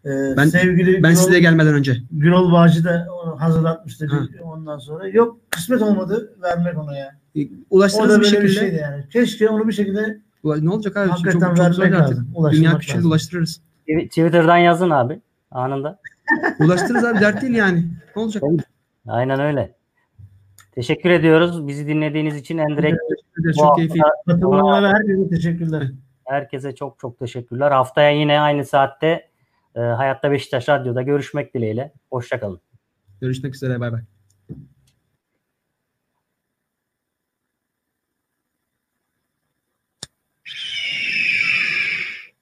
E, Ben- sevgili Ben Gürol, size gelmeden önce. Gürol Bağcı da onu hazırlatmıştı Ha. bir- ondan sonra. Yok kısmet olmadı vermek ona ya. Da bir böyle bir şekilde. şeydi yani. Keşke onu bir şekilde Ne olacak abi? Hakikaten çok, çok vermek lazım, Dünya küçüğünde lazım. ulaştırırız. Twitter'dan yazın abi anında. Ulaştırırız abi dert değil yani. Ne olacak? Aynen öyle. Teşekkür ediyoruz. Bizi dinlediğiniz için Teşekkür ederiz, bu Çok keyifli. hafta katılanlara herkese teşekkürler. Herkese çok çok teşekkürler. Haftaya yine aynı saatte e, Hayatta Beşiktaş Radyo'da görüşmek dileğiyle. Hoşçakalın. Görüşmek üzere. Bay bay.